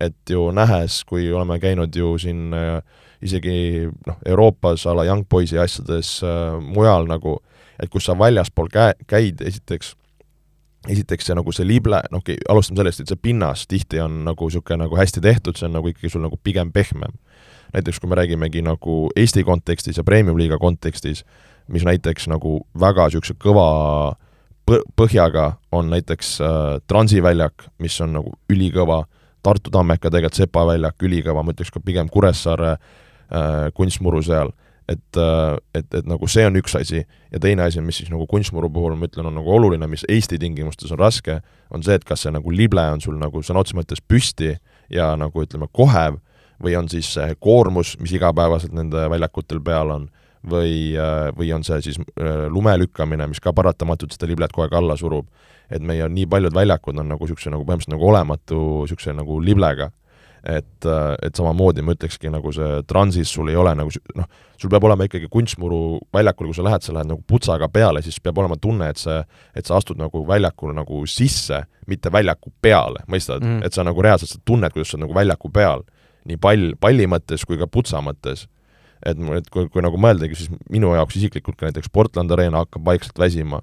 et ju nähes, kui oleme käinud ju siin äh, isegi noh, Euroopas a la Young Boysi asjades äh, mujal nagu, et kus sa väljaspool käe, käid, esiteks esiteks see nagu see lible, noh, alustame sellest, et see pinnas tihti on nagu niisugune nagu hästi tehtud, see on nagu ikkagi sul nagu pigem pehmem. näiteks kui me räägimegi nagu Eesti kontekstis ja Premium-liiga kontekstis, mis näiteks nagu väga niisuguse kõva põhjaga on näiteks äh, Transi väljak, mis on nagu ülikõva, Tartu Tammeka tegelikult Sepa väljak, ülikõva, ma ütleks ka pigem Kuressaare äh, kunstmuru seal, et äh,, et, et nagu see on üks asi ja teine asi, mis siis nagu kunstmuru puhul ma ütlen, on nagu oluline, mis Eesti tingimustes on raske, on see, et kas see nagu lible on sul nagu sõna otseses mõttes püsti ja nagu ütleme, kohev, või on siis see koormus, mis igapäevaselt nende väljakutel peal on või, äh, või on see siis äh, lume lükkamine, mis ka paratamatult seda liblet kogu aeg alla surub. et meie nii paljud väljakud on nagu niisuguse nagu põhimõtteliselt nagu olematu niisuguse nagu liblega. Et, äh, et samamoodi ma ütlekski, nagu see transis sul ei ole nagu noh, sul peab olema ikkagi kunstmuru väljakul, kui sa lähed, sa lähed nagu putsaga peale, siis peab olema tunne, et see, et sa astud nagu väljakule nagu sisse, mitte väljaku peale, mõistad mm., et sa nagu reaalselt sa tunned, kuidas sa oled nagu väljaku peal, nii pall, palli mõttes kui ka putsa mõttes et, et kui, kui nagu mõeldagi, siis minu jaoks isiklikult ka näiteks Portland Arena hakkab vaikselt väsima.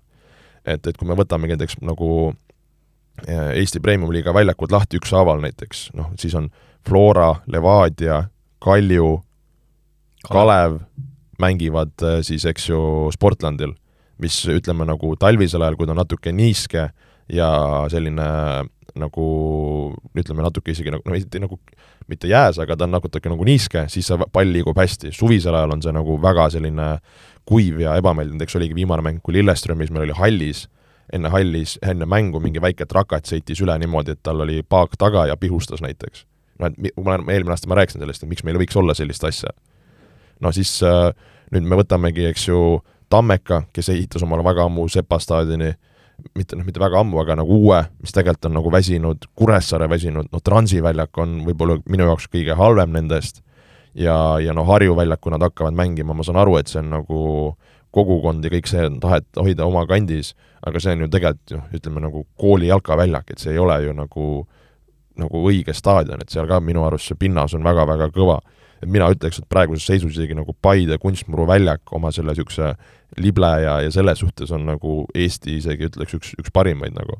et, et kui me võtamegi näiteks nagu Eesti Premium-liiga väljakud lahti ükshaaval näiteks, noh, siis on Flora, Levadia, Kalju, Kalev. Mängivad äh, siis, eks ju, Sportlandil, mis ütleme nagu talvisel ajal, kui ta on natuke niiske ja selline nagu ütleme natuke isegi nagu, no mitte nagu, mitte jääs, aga ta on natuke nagu niiske, siis see pall liigub hästi, suvisel ajal on see nagu väga selline kuiv ja ebameeldiv, näiteks oligi viimane mäng, kui Lilleströmis meil oli hallis, enne hallis, enne mängu mingi väike trakat sõitis üle niimoodi, et tal oli paak taga ja pihustas näiteks. noh, et ma olen, eelmine aasta ma rääkisin sellest, et miks meil võiks olla sellist asja no siis äh, nüüd me võtamegi, eks ju, Tammeka, kes ehitas omale väga ammu Sepa staadioni, mitte noh, mitte väga ammu, aga nagu uue, mis tegelikult on nagu väsinud, Kuressaare väsinud, noh, Transi väljak on võib-olla minu jaoks kõige halvem nendest ja, ja noh, Harju väljak, kui nad hakkavad mängima, ma saan aru, et see on nagu kogukond ja kõik see on tahet hoida oma kandis, aga see on ju tegelikult ju, ütleme nagu kooli jalkaväljak, et see ei ole ju nagu nagu õige staadion, et seal ka minu arust see pinnas on väga-väga kõva. Et mina ütleks, et praeguses seisus isegi nagu Paide kunstmuru väljak oma selle niisuguse lible ja, ja selles suhtes on nagu Eesti isegi ütleks üks, üks parimaid nagu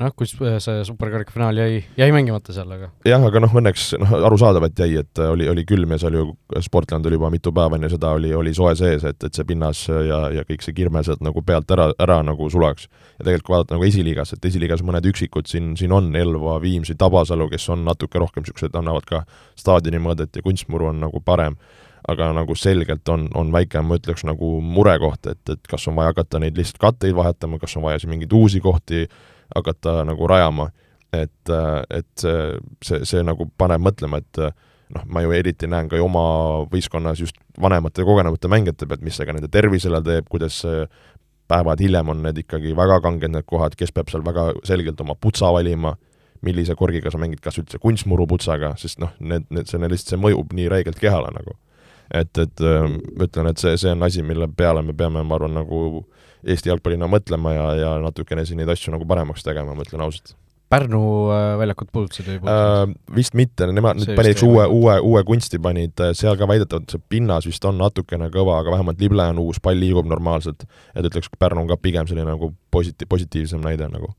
noh, kus äh, see superkarika finaal jäi, jäi mängimata seal, aga jah, aga noh, õnneks noh, arusaadav, et jäi, et oli, oli külm ja seal ju Sportland oli juba mitu päeva enne seda oli, oli soe sees, et, et see pinnas ja, ja kõik see kirme sealt nagu pealt ära, ära nagu sulaks. ja tegelikult kui vaadata nagu esiliigas, et esiliigas mõned üksikud siin, siin on, Elva, Viimsi, Tabasalu, kes on natuke rohkem niisugused, annavad ka staadioni mõõdet ja kunstmuru on nagu parem aga nagu selgelt on, on väike, ma ütleks, nagu murekoht, et, et kas on vaja hakata neid lihtsalt katteid vahetama, kas on vaja siin mingeid uusi kohti hakata nagu rajama. et, et see, see, see nagu paneb mõtlema, et noh, ma ju eriti näen ka ju oma võistkonnas just vanemate ja kogenumate mängijate pealt, mis see ka nende tervisele teeb, kuidas päevad hiljem on need ikkagi väga kanged, need kohad, kes peab seal väga selgelt oma putsa valima, millise korgiga sa mängid, kas üldse kunstmuruputsaga, sest noh, need, need, see lihtsalt, see mõjub nii räigelt kehale nagu. Et, et ma ütlen, et see, see on asi, mille peale me peame, ma arvan, nagu Eesti jalgpallina mõtlema ja, ja natukene siin neid asju nagu paremaks tegema, ma ütlen ausalt. Pärnu väljakut puudutasid või puudutasid äh,? Vist mitte, nemad nüüd panid uue, uue, uue kunsti panid, seal ka väidetavalt see pinnas vist on natukene kõva, aga vähemalt lible on uus, pall liigub normaalselt. et ütleks, Pärnu on ka pigem selline nagu positi-, positiivsem näide nagu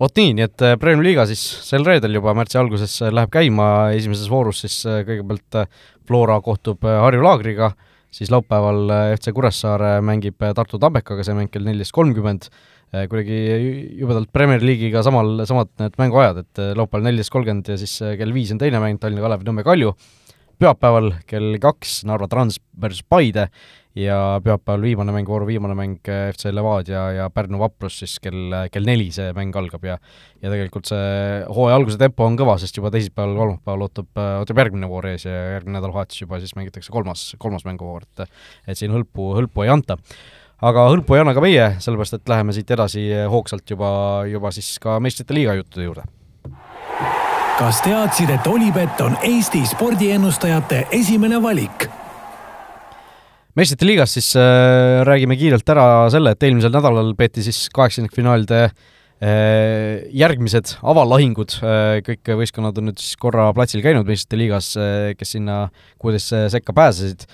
vot nii, nii et äh, Premiumi liiga siis sel reedel juba märtsi alguses läheb käima, esimeses voorus siis kõigepealt Flora kohtub Harju Laagriga, siis laupäeval äh, FC Kuressaare mängib äh, Tartu Tammekaga, see mäng kell neliteist kolmkümmend, äh, kuidagi jubedalt Premier League'iga samal, samad need mänguajad, et laupäeval neliteist kolmkümmend ja siis kell viis on teine mäng, Tallinna Kalev, Nõmme Kalju, pühapäeval kell kaks Narva Trans versus Paide ja pühapäeval viimane mäng, vooru viimane mäng eh, FC Levadia ja Pärnu Vaprus siis kell, kell neli see mäng algab ja ja tegelikult see hooaja alguse tempo on kõva, sest juba teisipäeval, kolmapäeval ootab, eh, ootab järgmine voor ees ja järgmine nädalavahetus juba siis mängitakse kolmas, kolmas mänguvoor, et et siin hõlpu, hõlpu ei anta aga hõlpu ei anna ka meie, sellepärast et läheme siit edasi hoogsalt juba, juba siis ka meistrite liiga juttude juurde. kas teadsid, et Olipet on Eesti spordiennustajate esimene valik? Meistrite liigas siis äh, räägime kiirelt ära selle, et eelmisel nädalal peeti siis kaheksandikfinaalide äh, järgmised avallahingud äh,, kõik võistkonnad on nüüd siis korra platsil käinud meistrite liigas äh,, kes sinna kuueteist sekka pääsesid.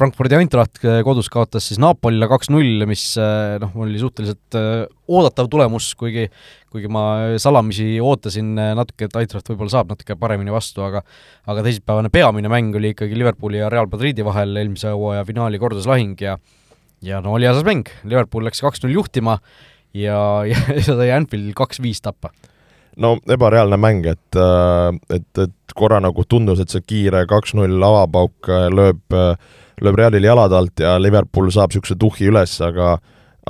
Frankfurdi Eintracht äh, kodus kaotas siis Napolile kaks-null, mis äh, noh, oli suhteliselt äh, oodatav tulemus, kuigi kuigi ma salamisi ootasin natuke, et Eintracht võib-olla saab natuke paremini vastu, aga aga teisipäevane peamine mäng oli ikkagi Liverpooli ja Real Madridi vahel eelmise hooaja finaali korduslahing ja ja no oli asjas mäng, Liverpool läks kaks-null juhtima ja, ja, ja sai Anfieldil kaks-viis tappa. No ebareaalne mäng, et, et, et korra nagu tundus, et see kiire kaks-null avapauk lööb äh, lööb Realile jalad alt ja Liverpool saab niisuguse tuhhi üles, aga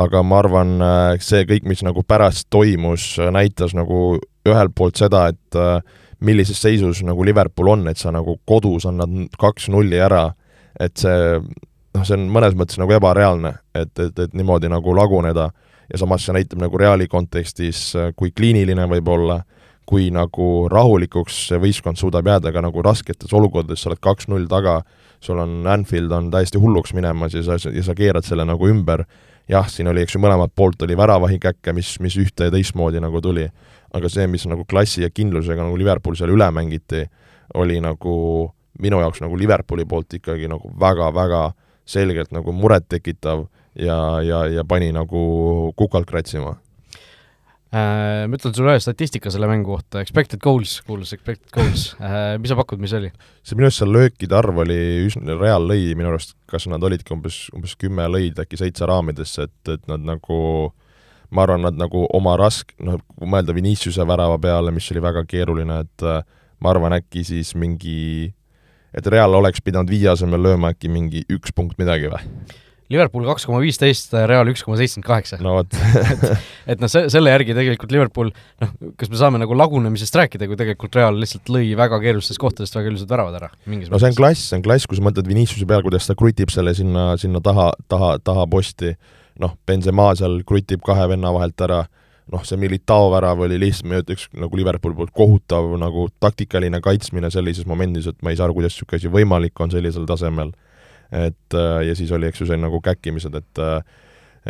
aga ma arvan, äh, see kõik, mis nagu pärast toimus, äh, näitas nagu ühelt poolt seda, et äh, millises seisus nagu Liverpool on, et sa nagu kodus annad kaks-nulli ära, et see noh, see on mõnes mõttes nagu ebareaalne, et, et, et niimoodi nagu laguneda ja samas see näitab nagu Reali kontekstis, kui kliiniline võib olla, kui nagu rahulikuks see võistkond suudab jääda ka nagu rasketes olukordades, sa oled kaks-null taga sul on Anfield on täiesti hulluks minemas ja sa, ja sa keerad selle nagu ümber, jah, siin oli, eks ju, mõlemalt poolt oli väravahikäkke, mis, mis ühte ja teistmoodi nagu tuli, aga see, mis nagu klassi ja kindlusega nagu Liverpool seal üle mängiti, oli nagu minu jaoks nagu Liverpooli poolt ikkagi nagu väga-väga selgelt nagu murettekitav ja, ja, ja pani nagu kukalt kratsima äh,. Ma ütlen sulle ühe statistika selle mängu kohta, expected goals, kuulus expected goals äh,, mis sa pakud, mis oli? see minu arust seal löökide arv oli üsna, Real lõi minu arust, kas nad olidki umbes, umbes kümme lõid äkki seitse raamidesse, et, et nad nagu ma arvan, nad nagu oma rask-, noh, kui mõelda Viniciuse värava peale, mis oli väga keeruline, et äh, ma arvan, äkki siis mingi, et Real oleks pidanud viie asemel lööma äkki mingi üks punkt midagi või? Liverpool kaks koma viisteist, Real üks koma seitsekümmend kaheksa. no vot. Et, noh, see, selle järgi tegelikult Liverpool noh, kas me saame nagu lagunemisest rääkida, kui tegelikult Real lihtsalt lõi väga keerulistest kohtadest väga ilusad väravad ära? no see on klass, see on klass, kui sa mõtled Viniciuse peale, kuidas ta krutib selle sinna, sinna taha, taha, taha posti, noh, Benzema seal krutib kahe venna vahelt ära, noh, see Militao värav oli lihtsalt, ma ütleks, nagu Liverpooli poolt kohutav nagu taktikaline kaitsmine sellises momendis, et ma ei saa aru, kuidas niisugune asi võimalik on sellisel tasemel et äh, ja siis oli, eks ju, see nagu käkkimised, et äh,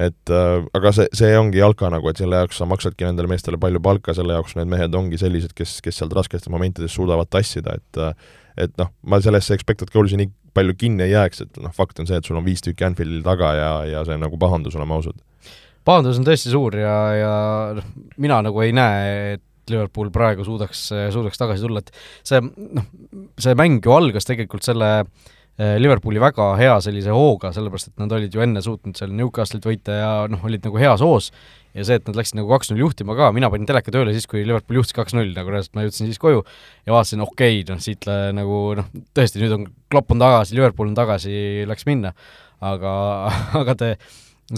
et äh, aga see, see ongi jalka nagu, et selle jaoks sa maksadki nendele meestele palju palka, selle jaoks need mehed ongi sellised, kes, kes sealt rasketes momentides suudavad tassida, et et noh, ma sellesse expected goals'i nii palju kinni ei jääks, et noh, fakt on see, et sul on viis tükki Anfieldil taga ja, ja see nagu pahandus, oleme ausad. pahandus on tõesti suur ja, ja noh, mina nagu ei näe, et Liverpool praegu suudaks, suudaks tagasi tulla, et see noh, see mäng ju algas tegelikult selle Äh, Liverpooli väga hea sellise hooga, sellepärast et nad olid ju enne suutnud seal Newcastle'it võita ja noh, olid nagu heas hoos, ja see, et nad läksid nagu kaks-null juhtima ka, mina panin teleka tööle siis, kui Liverpool juhtis kaks-null, nagu reaalselt ma jõudsin siis koju ja vaatasin, okei okay,, noh siit nagu noh, tõesti, nüüd on, klopp on tagasi, Liverpool on tagasi, läks minna. aga, aga te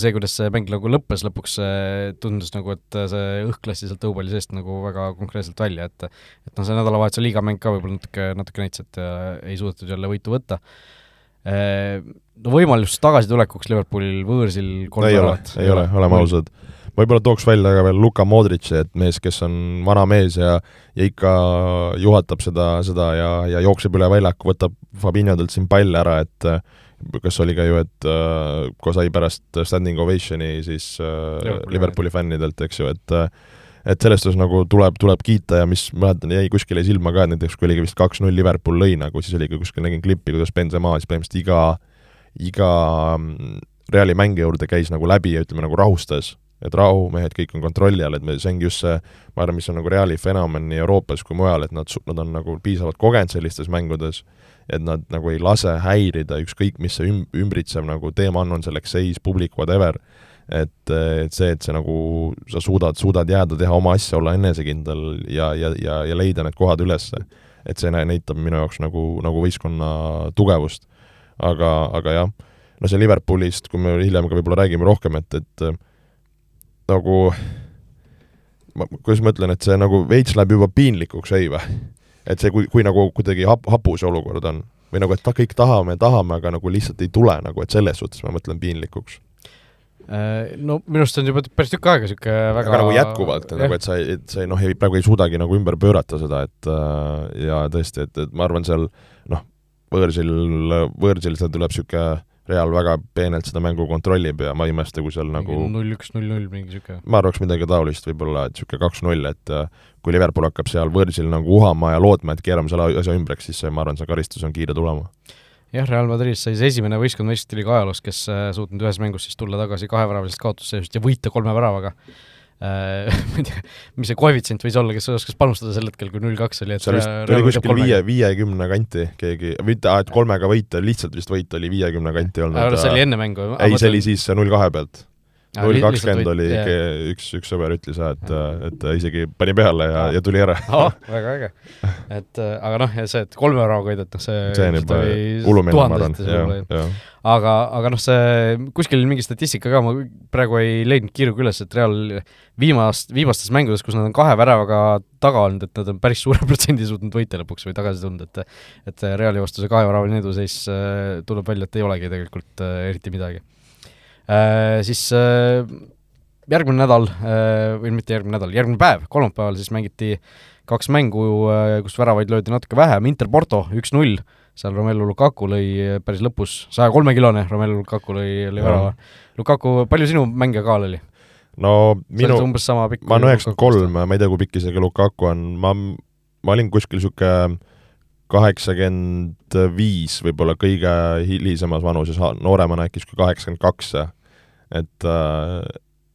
see, kuidas see mäng nagu lõppes, lõpuks tundus nagu, et see õhk lasti sealt õupalli seest nagu väga konkreetselt välja, et et noh, see nädalavahetuse liigamäng ka võib-olla natuke, natuke näitas, et äh, ei suudetud jälle võitu võtta. Äh, no võimalus tagasitulekuks Liverpoolil võõrsil kolm ei ole, ei ole, oleme ausad. võib-olla tooks välja ka veel Luka Modritši, et mees, kes on vana mees ja ja ikka juhatab seda, seda ja, ja jookseb üle väljaku, võtab Fabinhodelt siin palle ära, et kas oli ka ju, et äh, kui sai pärast standing ovationi siis äh, Liverpooli, Liverpooli fännidelt, eks ju, et äh, et selles suhtes nagu tuleb, tuleb kiita ja mis mäletan, jäi kuskile silma ka, et näiteks kui oligi vist kaks-null Liverpool lõi nagu, siis oli ka kuskil, nägin klippi, kuidas Benzema siis põhimõtteliselt iga, iga mm, Reali mängija juurde käis nagu läbi ja ütleme, nagu rahustas, et rahu, mehed, kõik on kontrolli all, et me, see ongi just see, ma arvan, mis on nagu Reali fenomen nii Euroopas kui mujal, et nad, nad on nagu piisavalt kogenud sellistes mängudes et nad nagu ei lase häirida ükskõik, mis see üm-, ümbritsev nagu teema on, on selleks seis, publik, whatever, et, et see, et see nagu, sa suudad, suudad jääda, teha oma asja, olla enesekindel ja, ja, ja, ja leida need kohad üles. et see näitab minu jaoks nagu, nagu võistkonna tugevust. aga, aga jah, no see Liverpoolist, kui me hiljem ka võib-olla räägime rohkem, et, et nagu ma, kuidas ma ütlen, et see nagu veits läheb juba piinlikuks, ei või? Et see, kui, kui nagu kuidagi hap-, hapu see olukord on. või nagu, et kõik tahame, tahame, aga nagu lihtsalt ei tule nagu, et selles suhtes ma mõtlen piinlikuks äh, no minu arust on juba päris tükk aega niisugune väga aga nagu jätkuvalt, nagu et sa, et sa ei noh, ei praegu ei suudagi nagu ümber pöörata seda, et äh, ja tõesti, et, et ma arvan, seal noh, võõrsil, võõrsil seal tuleb niisugune Real väga peenelt seda mängu kontrollib ja ma ei imesta, kui seal nagu null-üks, null-null, mingi niisugune ma arvaks midagi taolist võib-olla, et niisugune kaks-null, et äh, kui Liverpool hakkab seal võõrsil nagu uhama ja lootma, et keerame selle asja ümbreks, siis see, ma arvan, see karistus on kiire tulema. jah, Real Madridist sai see esimene võistkond meistriliiga ajaloos, kes äh, suutnud ühes mängus siis tulla tagasi kaheväralisest kaotusseisust ja võita kolme väravaga ma ei tea, mis see koefitsient võis olla, kes oskas panustada sel hetkel, kui null kaks oli, et see vist oli kuskil viie, viiekümne kanti keegi, mitte, et kolmega võita, lihtsalt vist võit oli viiekümne kanti olnud. see oli enne mängu? ei, see oli siis null kahe pealt null kakskümmend oli yeah. üks, üks sõber ütles jah, et, et isegi pani peale ja, ja tuli ära oh,. väga äge. et aga noh, ja see, et kolme väravaga võidad, noh see see on juba hullumeelne, ma arvan, aga, aga noh, see kuskil mingi statistika ka, ma praegu ei leidnud kiiruga üles, et Real viimast, viimastes mängudes, kus nad on kahe väravaga taga olnud, et nad on päris suure protsendi suutnud võita lõpuks või tagasi tulnud, et et Reali vastu see kaheväravaline eduseis äh, tuleb välja, et ei olegi tegelikult äh, eriti midagi Äh, siis äh, järgmine nädal äh, või mitte järgmine nädal, järgmine päev, kolmapäeval siis mängiti kaks mängu, kus väravaid löödi natuke vähem, Inter Porto üks-null, seal Romelu Lukaku lõi päris lõpus, saja kolme kilone Romelu Lukaku lõi, lõi värava. Lukaku, palju sinu mänge kaal oli? no minu, ma olen üheksakümmend kolm, ma ei tea, kui pikk isegi Lukaku on, ma, ma olin kuskil niisugune kaheksakümmend viis võib-olla kõige hilisemas vanuses, nooremana äkki niisugune kaheksakümmend kaks, et äh,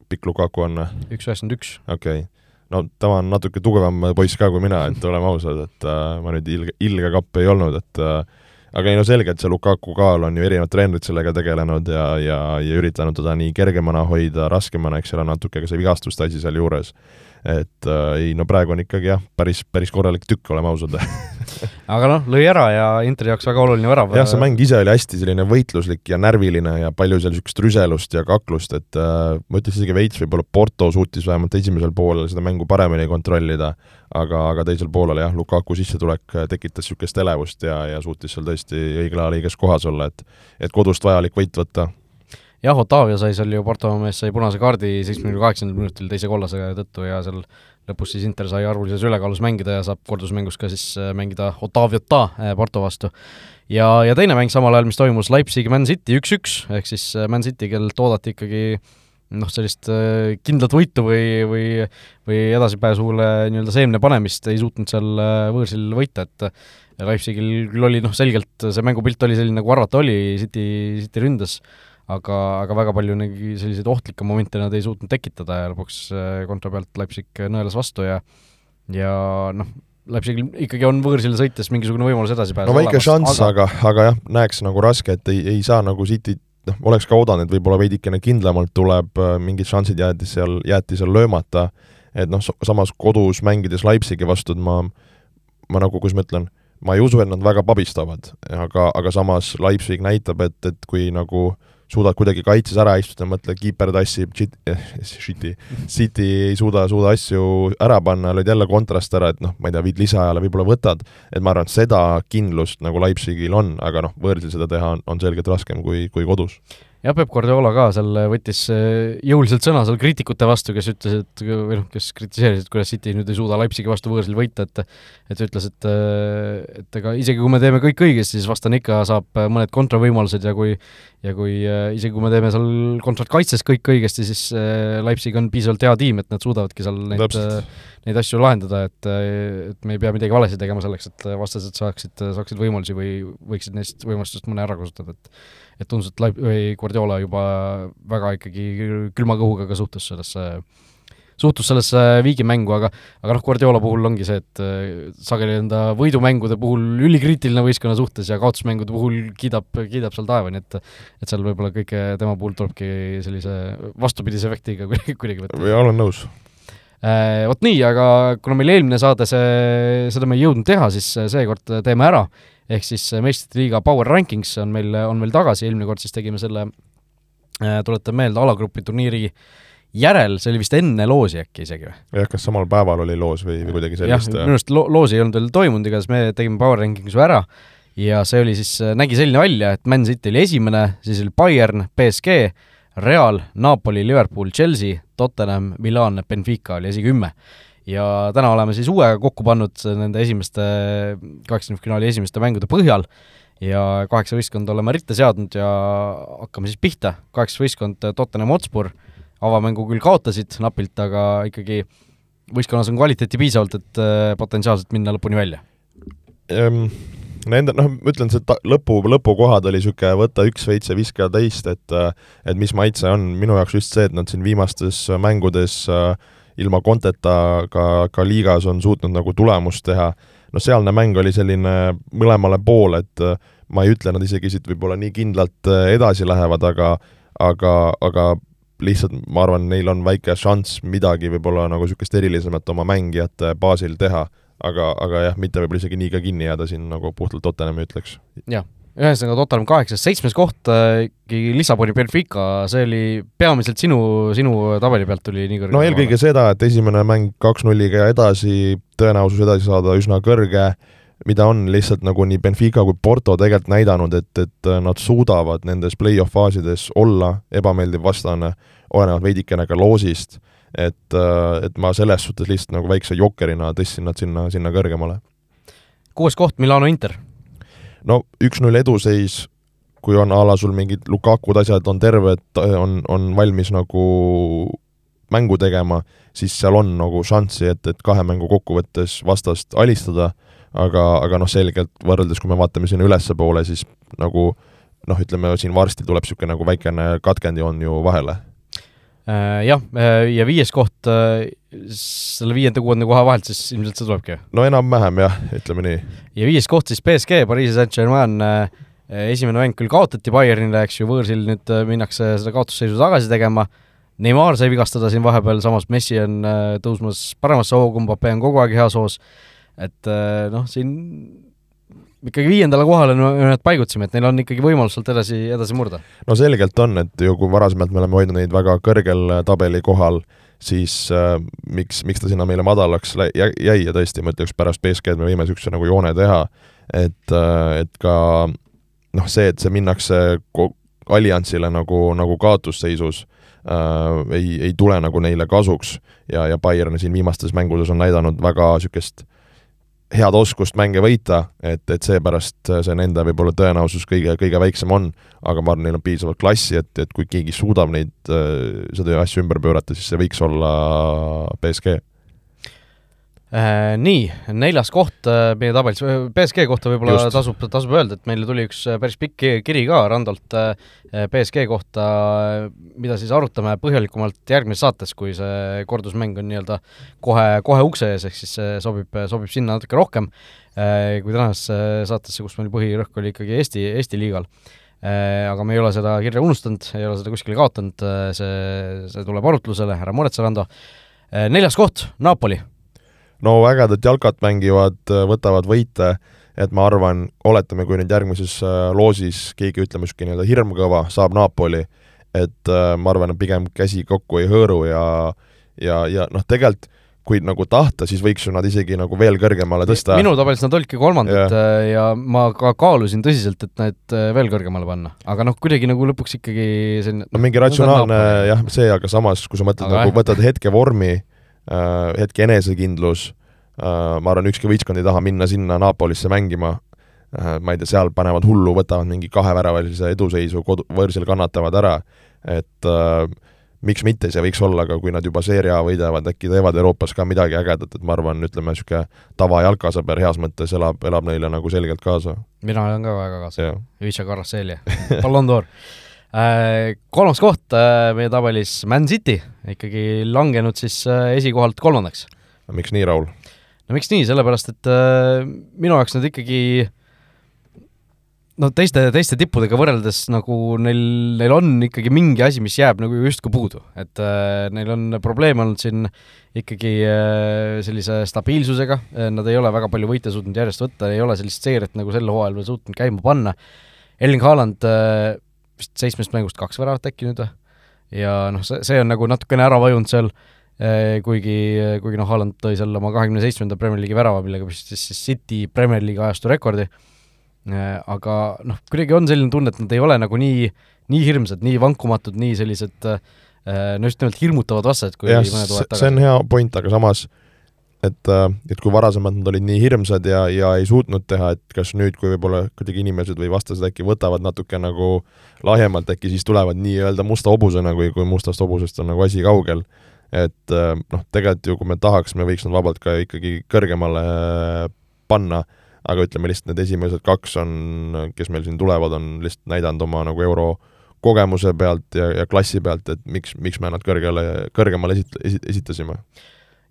pikk Lukaku on? üks üheksakümmend üks. okei okay., no tema on natuke tugevam poiss ka kui mina, et oleme ausad, et äh, ma nüüd ilge, ilge kapp ei olnud, et äh, aga ei no selge, et see Lukaku kaal on ju erinevad treenerid sellega tegelenud ja, ja, ja üritanud teda nii kergemana hoida, raskemana, eks ole, natuke ka see vigastuste asi sealjuures et äh, ei no praegu on ikkagi jah, päris, päris korralik tükk, oleme ausad aga noh, lõi ära ja Interi jaoks väga oluline värav. jah, see mäng ise oli hästi selline võitluslik ja närviline ja palju seal niisugust rüselust ja kaklust, et äh, ma ütleks isegi veits võib-olla Porto suutis vähemalt esimesel poolel seda mängu paremini kontrollida, aga, aga teisel poolel jah, Lukaku sissetulek tekitas niisugust elevust ja, ja suutis seal tõesti õigel ajal õiges kohas olla, et et kodust vajalik võit võtta jah, Otavia sai seal ju, Porto mees sai punase kaardi seitsmekümne kaheksandal minutil teise kollase tõttu ja seal lõpus siis Inter sai arvulises ülekaalus mängida ja saab kordusmängus ka siis äh, mängida Otaviota äh, Porto vastu. ja, ja teine mäng samal ajal, mis toimus, Leipzig Man City üks-üks, ehk siis äh, Man City, kellelt oodati ikkagi noh, sellist kindlat võitu või, või või edasipääsule nii-öelda seemne panemist ei suutnud seal võõrsil võita, et Leipzigil küll oli noh, selgelt see mängupilt oli selline, nagu arvata oli, City, City ründas aga, aga väga palju neid selliseid ohtlikke momente nad ei suutnud tekitada ja lõpuks äh, kontra pealt Leipzig nõelas vastu ja ja noh, Leipzigil ikkagi on võõrsil sõites mingisugune võimalus edasi pääseda. no väike šanss, aga, aga, aga jah, näeks nagu raske, et ei, ei saa nagu City noh, oleks ka oodanud, et võib-olla veidikene kindlamalt tuleb, äh, mingid šansid jäeti seal, jäeti seal löömata, et noh, samas kodus mängides Leipzigi vastu, et ma, ma nagu, kuidas ma ütlen, ma ei usu, et nad väga pabistavad, aga, aga samas Leipzig näitab, et, et kui nagu suudad kuidagi kaitses ära istuda, mõtle, kiiper tassib, eh, shit'i, City ei suuda, suuda asju ära panna, lööd jälle kontrast ära, et noh, ma ei tea, viid lisaajale, võib-olla võtad, et ma arvan, et seda kindlust nagu Leipzigil on, aga noh, võõrsil seda teha on, on selgelt raskem kui, kui kodus jah, Peep Guardiola ka seal võttis äh, jõuliselt sõna seal kriitikute vastu, kes ütles, et või noh, kes kritiseerisid, kuidas City nüüd ei suuda Leipzigi vastu võõrsil võita, et et ütles, et äh, et ega isegi kui me teeme kõik õigesti, siis vastane ikka saab mõned kontravõimalused ja kui ja kui äh, isegi kui me teeme seal kontrat kaitses kõik õigesti, siis Leipzig on piisavalt hea tiim, et nad suudavadki seal neid neid asju lahendada, et, et me ei pea midagi valesti tegema selleks, et vastased saaksid, saaksid võimalusi või võiksid neist võimalustest mõne ära kasutada, et et tundus, et Laip-, või Guardiola juba väga ikkagi külma kõhuga ka suhtus sellesse suhtus sellesse Viigi mängu, aga aga noh, Guardiola puhul ongi see, et äh, sageli enda võidumängude puhul ülikriitiline võistkonna suhtes ja kaotusmängude puhul kiidab, kiidab seal taevani, et et seal võib-olla kõike tema puhul tulebki sellise vastupidise efektiga kuidagi, võtta. olen nõus äh, Vot nii, aga kuna meil eelmine saade see, seda me ei jõudnud teha, siis seekord teeme ära ehk siis äh, meistrite liiga Power Rankings on meil, on meil tagasi, eelmine kord siis tegime selle äh,, tuletan meelde, alagrupi turniiri järel, see oli vist enne loosi äkki isegi või? jah, kas samal päeval oli loos või, või kuidagi sellist? jah, minu arust lo-, loosi ei olnud veel toimunud, igatahes me tegime Power Rankingsu ära ja see oli siis, äh, nägi selline välja, et Man City oli esimene, siis oli Bayern, BSG, Real, Napoli, Liverpool, Chelsea, Tottenham, Milan, Benfica oli esikümme ja täna oleme siis uue kokku pannud nende esimeste, kaheksakümnendfinaali esimeste mängude põhjal. Ja kaheksa võistkonda oleme ritta seadnud ja hakkame siis pihta, kaheksas võistkond Tottenham Hotspur, avamängu küll kaotasid napilt, aga ikkagi võistkonnas on kvaliteeti piisavalt, et äh, potentsiaalselt minna lõpuni välja. Ehm,? Nende, noh, ma ütlen, see ta-, lõpu, lõpukohad oli niisugune võta üks veits ja viska teist, et et mis maitse on, minu jaoks just see, et nad siin viimastes mängudes äh, ilma Conteta ka, ka liigas on suutnud nagu tulemust teha, no sealne mäng oli selline mõlemale poole, et äh, ma ei ütle, nad isegi siit võib-olla nii kindlalt äh, edasi lähevad, aga aga, aga lihtsalt ma arvan, neil on väike šanss midagi võib-olla nagu niisugust erilisemat oma mängijate baasil teha, aga, aga jah, mitte võib-olla isegi nii ka kinni jääda siin, nagu puhtalt Tottenhami ütleks. jah ühesõnaga Tottenham kaheksas, seitsmes koht ikkagi äh, Lissaboni Benfica, see oli peamiselt sinu, sinu tabeli pealt tuli nii kõrge? no eelkõige seda, et esimene mäng kaks-nulliga ja edasi, tõenäosus edasi saada üsna kõrge, mida on lihtsalt nagu nii Benfica kui Porto tegelikult näidanud, et, et nad suudavad nendes play-off faasides olla ebameeldiv vastane, olenevalt veidikene ka loosist, et, et ma selles suhtes lihtsalt nagu väikse jokkerina tõstsin nad sinna, sinna kõrgemale. kuues koht, Milano Inter no üks-null eduseis, kui on a la sul mingid Lukakud, asjad on terved, on, on valmis nagu mängu tegema, siis seal on nagu šanssi, et, et kahe mängu kokkuvõttes vastast alistada, aga, aga noh, selgelt võrreldes, kui me vaatame sinna ülespoole, siis nagu noh, ütleme siin varsti tuleb niisugune nagu väikene katkendijoon ju vahele jah, äh, ja viies koht äh, selle viienda-kuuenda koha vahelt siis ilmselt see tulebki? no enam-vähem jah, ütleme nii. ja viies koht siis BSG, Pariisi Saint-Germain, esimene mäng küll kaotati Bayernile, eks ju, võõrsil nüüd minnakse seda kaotusseisu tagasi tegema, Neimar sai vigastada siin vahepeal, samas Messi on tõusmas paremasse hoogu, Mbappe on kogu aeg heas hoos, et noh, siin ikkagi viiendale kohale nad paigutasime, et neil on ikkagi võimalus sealt edasi, edasi murda. no selgelt on, et ju kui varasemalt me oleme hoidnud neid väga kõrgel äh, tabeli kohal, siis äh, miks, miks ta sinna meile madalaks jäi ja tõesti, ma ütleks pärast BSG-d me võime niisuguse nagu joone teha, et äh,, et ka noh, see, et see minnakse alliansile nagu, nagu kaotusseisus äh,, ei, ei tule nagu neile kasuks ja, ja Bayern siin viimastes mängudes on näidanud väga niisugust äh, head oskust mänge võita, et, et seepärast see nende võib-olla tõenäosus kõige, kõige väiksem on, aga ma arvan, neil on piisavalt klassi, et, et kui keegi suudab neid, seda asja ümber pöörata, siis see võiks olla BSG Äh, nii, neljas koht äh, meie tabelis, BSG kohta võib-olla tasub, tasub öelda, et meile tuli üks äh, päris pikk kiri ka Randolt BSG kohta, mida siis arutame põhjalikumalt järgmises saates, kui see kordusmäng on nii-öelda kohe, kohe ukse ees, ehk siis see sobib, sobib sinna natuke rohkem kui tänasesse saatesse, kus meil põhirõhk oli ikkagi Eesti, Eesti liigal. Aga me ei ole seda kirja unustanud, ei ole seda kuskile kaotanud, see, see tuleb arutlusele, ära muretse, Rando. neljas koht, Napoli no ägedat jalkat mängivad, võtavad võite, et ma arvan, oletame, kui nüüd järgmises äh, loosis keegi, ütleme, niisugune nii-öelda hirmkõva saab Napoli, et äh, ma arvan, et pigem käsi kokku ei hõõru ja ja, ja noh, tegelikult kui nagu tahta, siis võiks ju nad isegi nagu veel kõrgemale tõsta. minu tabelis nad olidki kolmandad ja. Äh, ja ma ka kaalusin tõsiselt, et need veel kõrgemale panna, aga noh, kuidagi nagu lõpuks ikkagi selline no mingi ratsionaalne jah, see, aga samas, kui sa mõtled aga nagu, võtad hetke vormi Äh, hetke enesekindlus, äh, ma arvan, ükski võistkond ei taha minna sinna Napolisse mängima, äh, ma ei tea, seal panevad hullu, võtavad mingi kaheväravalise eduseisu, kodu, võõrsil kannatavad ära, et äh, miks mitte, see võiks olla ka, kui nad juba seeria võidavad, äkki teevad Euroopas ka midagi ägedat, et ma arvan, ütleme, niisugune tavajalkasõber heas mõttes elab, elab neile nagu selgelt kaasa. mina olen ka väga kaasa. Vice Carrasselli, Ballon d'Or. Äh, kolmas koht äh, meie tabelis, Man City, ikkagi langenud siis äh, esikohalt kolmandaks. no miks nii, Raul? no miks nii, sellepärast et minu jaoks nad ikkagi no teiste, teiste tippudega võrreldes nagu neil, neil on ikkagi mingi asi, mis jääb nagu justkui puudu, et äh, neil on probleeme olnud siin ikkagi äh, sellise stabiilsusega äh,, nad ei ole väga palju võite suutnud järjest võtta, ei ole sellist seeriat nagu sel hooajal veel suutnud käima panna, Erling Haaland äh, vist seitsmest mängust kaks väravat äkki nüüd või? ja noh, see, see on nagu natukene ära vajunud seal, eh, kuigi, kuigi noh, Haaland tõi seal oma kahekümne seitsmenda Premier League'i värava, millega püstitas siis City Premier League'i ajastu rekordi, eh, aga noh, kuidagi on selline tunne, et nad ei ole nagu nii, nii hirmsad, nii vankumatud, nii sellised eh, no just nimelt hirmutavad vastased, kui jah, see on hea point, aga samas äh, et kui varasemalt nad olid nii hirmsad ja, ja ei suutnud teha, et kas nüüd, kui võib-olla kuidagi inimesed või vastased äkki võtavad natuke nagu lahjemalt, äkki siis tulevad nii-öelda musta hobusena, kui, kui mustast hobusest on nagu asi kaugel. et äh, noh, tegelikult ju kui me tahaks, me võiks nad vabalt ka ikkagi kõrgemale äh, panna, aga ütleme lihtsalt need esimesed kaks on, kes meil siin tulevad, on lihtsalt näidanud oma nagu euro kogemuse pealt ja, ja klassi pealt, et miks, miks me nad kõrgele, kõrgemale esit-, esit-, esitasime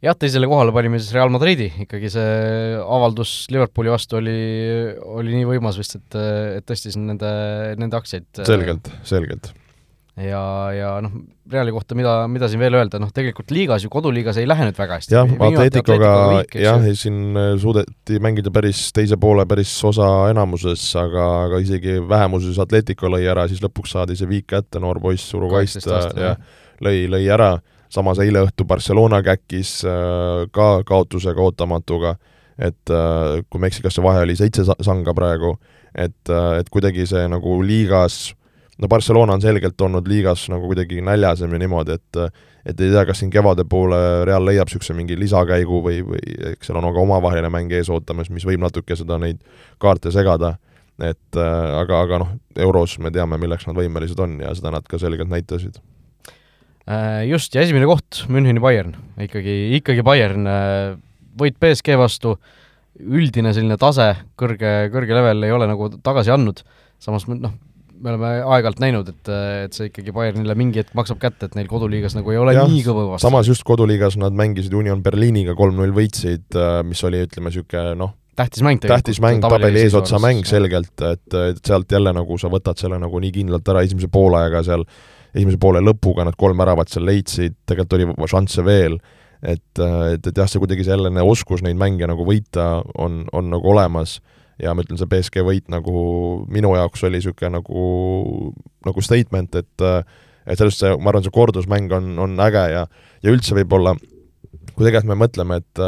jah, teisele kohale panime siis Real Madridi, ikkagi see avaldus Liverpooli vastu oli, oli nii võimas vist, et, et tõstis nende, nende aktsiaid. selgelt, selgelt. ja, ja noh, Reali kohta, mida, mida siin veel öelda, noh tegelikult liigas ju, koduliigas ei lähe nüüd väga hästi. jah, Atleticoga jah, siin äh, suudeti mängida päris teise poole päris osa enamuses, aga, aga isegi vähemuses Atletico lõi ära, siis lõpuks saadi see viik kätte, noor poiss Uruguayst ja lõi, lõi ära samas eile õhtu Barcelona käkkis äh, ka kaotusega ootamatuga, et äh, kui ma ei eksi, kas see vahe oli seitse sanga praegu, et, äh, et kuidagi see nagu liigas no Barcelona on selgelt olnud liigas nagu kuidagi näljasem ja niimoodi, et et ei tea, kas siin kevade poole Real leiab niisuguse mingi lisakäigu või, või eks seal on ka omavaheline mäng ees ootamas, mis võib natuke seda, neid kaarte segada, et aga, aga noh, euros me teame, milleks nad võimelised on ja seda nad ka selgelt näitasid. Äh, just, ja esimene koht, Müncheni Bayern, ikkagi, ikkagi Bayern, äh, võit BSG vastu, üldine selline tase, kõrge, kõrge level ei ole nagu tagasi andnud, samas noh, me oleme aeg-ajalt näinud, et, et see ikkagi Bayernile mingi hetk maksab kätte, et neil koduliigas nagu ei ole ja, nii kõva vastu. samas just koduliigas nad mängisid Union Berliiniga kolm-null võitsid, äh, mis oli, ütleme, niisugune noh, tähtis mäng tähtis mäng, tabeli eesotsa mäng selgelt, et, et sealt jälle nagu sa võtad selle nagu nii kindlalt ära esimese poolajaga seal, esimese poole lõpuga nad kolm väravat seal leidsid, tegelikult oli šansse veel, et, et, et jah, see kuidagi selline oskus neid mänge nagu võita on, on nagu olemas ja ma ütlen, see BSG võit nagu minu jaoks oli niisugune nagu, nagu statement, et et sellest see, ma arvan, see kordusmäng on, on äge ja, ja üldse võib-olla, kui tegelikult me mõtleme, et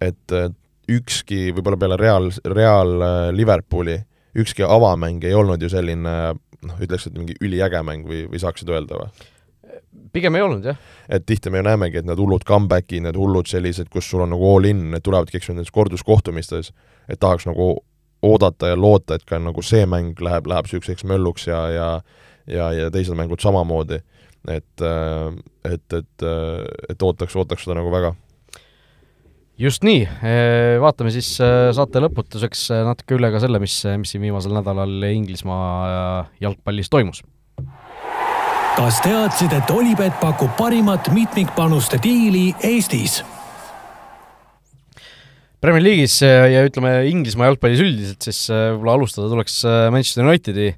et, et ükski, võib-olla peale Real, Real äh, Liverpooli, ükski avamäng ei olnud ju selline noh, ütleks, et mingi üliäge mäng või, või saaksid öelda või? pigem ei olnud, jah. et tihti me ju näemegi, et need hullud comeback'id, need hullud sellised, kus sul on nagu all in, need tulevadki, eks ju, nendes korduskohtumistes, et tahaks nagu oodata ja loota, et ka nagu see mäng läheb, läheb niisuguseks mölluks ja, ja ja, ja teised mängud samamoodi. et, äh, et, et, äh, et ootaks, ootaks seda nagu väga just nii, vaatame siis saate lõputuseks natuke üle ka selle, mis, mis siin viimasel nädalal Inglismaa jalgpallis toimus. kas teadsid, et Olipet pakub parimat mitmikpanuste diili Eestis? Premier League'is ja ütleme, Inglismaa jalgpallis üldiselt, siis võib-olla alustada tuleks Manchester Unitedi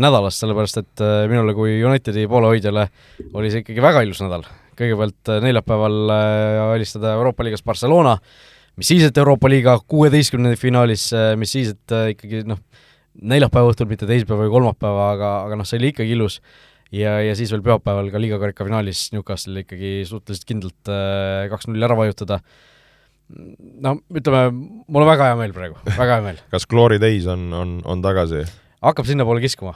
nädalast, sellepärast et minule kui Unitedi poolehoidjale oli see ikkagi väga ilus nädal kõigepealt äh, neljapäeval äh, alistada Euroopa liigas Barcelona, mis siis, et Euroopa liiga kuueteistkümnendi finaalis, äh, mis siis, et ikkagi noh, neljapäeva õhtul, mitte teisipäeva või kolmapäeva, aga, aga noh, see oli ikkagi ilus. ja, ja siis veel pühapäeval ka liiga karika finaalis Newcastle ikkagi suhteliselt kindlalt kaks-null ära vajutada no ütleme, mul on väga hea meel praegu, väga hea meel. kas Glory Days on, on, on tagasi? hakkab sinnapoole kiskuma